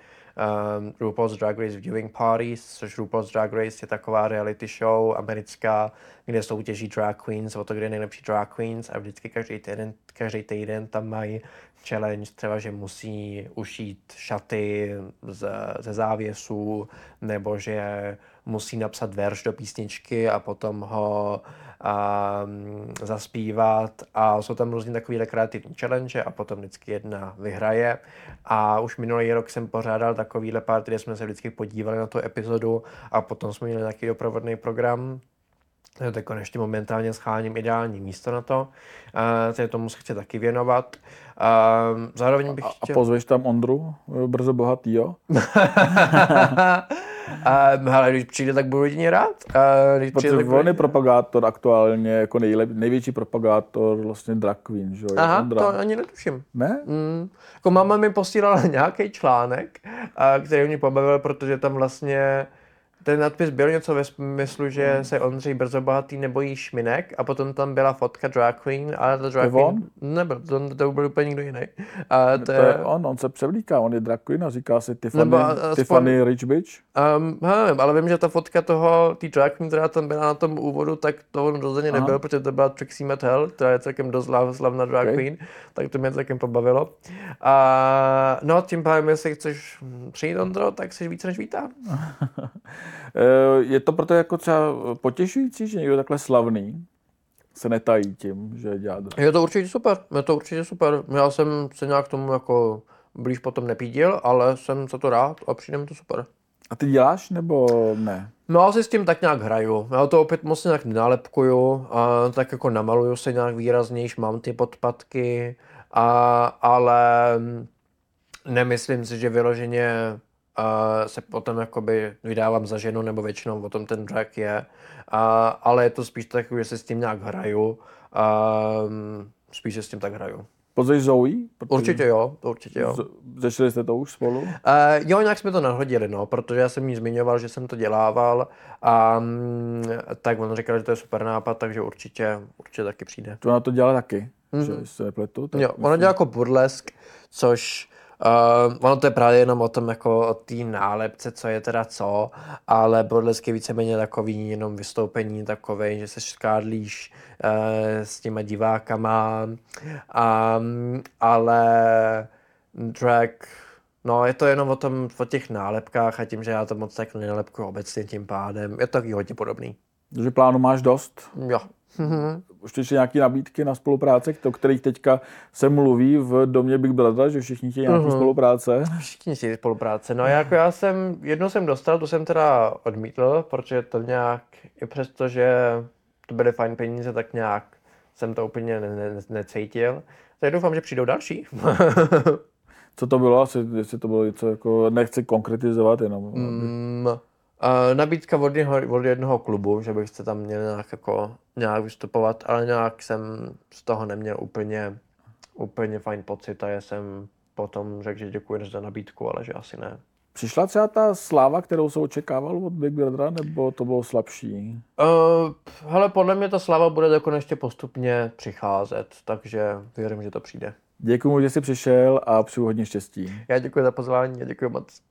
um, RuPaul's Drag Race Viewing Parties, což RuPaul's Drag Race je taková reality show americká, kde soutěží drag queens o to, kde je nejlepší drag queens a vždycky každý týden, každý týden tam mají challenge, třeba, že musí ušít šaty ze, ze závěsů, nebo že musí napsat verš do písničky a potom ho um, zaspívat a jsou tam různě takové kreativní challenge a potom vždycky jedna vyhraje a už minulý rok jsem pořádal takovýhle party, kde jsme se vždycky podívali na tu epizodu a potom jsme měli nějaký doprovodný program teď ještě momentálně scháním ideální místo na to, uh, tomu se chci taky věnovat. Uh, zároveň bych A, chtěl... a pozveš tam Ondru, eh, brzo bohatýho? [LAUGHS] [LAUGHS] Uh, hele, když přijde, tak budu jedině rád. Uh, když přijde, Protože tak budu... on je propagátor aktuálně, jako nejlep, největší propagátor vlastně drag queen, že jo? je Aha, Ondra. to ani netuším. Ne? Mm. Jako máma mi posílala [LAUGHS] nějaký článek, a, který mě pobavil, protože tam vlastně ten nadpis byl něco ve smyslu, že se Ondřej brzo bohatý nebojí šminek a potom tam byla fotka drag queen, ale ta drag queen on? nebyl, to, to byl úplně někdo jiný. A to, To je on, on se převlíká, on je drag queen a říká si Tiffany, Nebo aspoň- Tiffany Rich Bitch. Um, nevím, ale vím, že ta fotka toho, té drag queen, která tam byla na tom úvodu, tak to on rozhodně Aha. nebyl, protože to byla Trixie Mattel, která je celkem dost slav- slavná drag Ok. queen, tak to mě celkem pobavilo. A no, tím pádem, jestli chceš přijít, Ondro, tak jsi více než vítá. [LAUGHS] Eh, Je to proto jako třeba potěšující, že někdo takhle slavný se netají tím, že dělá drag. Je to určitě super, je to určitě super. Já jsem se nějak tomu jako blíž potom nepídil, ale jsem za to rád a přijde mi to super. A ty děláš nebo ne? No já si s tím tak nějak hraju. Já to opět moc nějak nenálepkuju, a tak jako namaluju se nějak výraznější, mám ty podpatky, a, ale nemyslím si, že vyloženě a se potom jakoby vydávám za ženu, nebo většinou o tom ten drag je, a, ale je to spíš tak, že se s tím nějak hraju, a, spíš se s tím tak hraju. Pozveš Zoe? Protože Určitě jo, určitě jo. Řešili jste to už spolu? Uh, jo, nějak jsme to nahodili, no, protože já jsem jí zmiňoval, že jsem to dělával a mm, tak on říkal, že to je super nápad, takže určitě, určitě taky přijde. To ona to dělala taky, mm-hmm. že se nepletu. Tak Jo, ona dělá jako burlesk, což uh, ono to je právě jenom o tom, jako o té nálepce, co je teda co, ale burlesk je víceméně takový jenom vystoupení takový, že se škádlíš uh, s těma divákama, um, ale drag, no je to jenom o tom, o těch nálepkách a tím, že já to moc tak nenálepkuju obecně tím pádem, je to taky hodně podobný. Takže plánu máš dost. Jo. [LAUGHS] Ještě nějaké nabídky na spolupráce, o kterých teďka se mluví v domě Big Brother, že všichni chtějí nějaké Mhm. spolupráce. Všichni chtějí spolupráce. No jako já jsem, jednu jsem dostal, tu jsem teda odmítl, protože to nějak, i přesto, že to byly fajn peníze, tak nějak jsem to úplně ne, ne, necítil. Tak doufám, že přijdou další. [LAUGHS] Co to bylo? Asi, jestli to bylo něco jako, nechci konkretizovat, jenom. mm, a nabídka od jednoho, od jednoho klubu, že bych se tam měl nějak, jako, nějak vystupovat, ale nějak jsem z toho neměl úplně, úplně fajn pocit a já jsem potom řekl, že děkuji za nabídku, ale že asi ne. Přišla třeba ta sláva, kterou se očekával od Big Brothera, nebo to bylo slabší? Uh, hele, podle mě ta slava bude jako ještě postupně přicházet, takže věřím, že to přijde. Děkuji, že jsi přišel a přeju hodně štěstí. Já děkuji za pozvání a děkuji moc.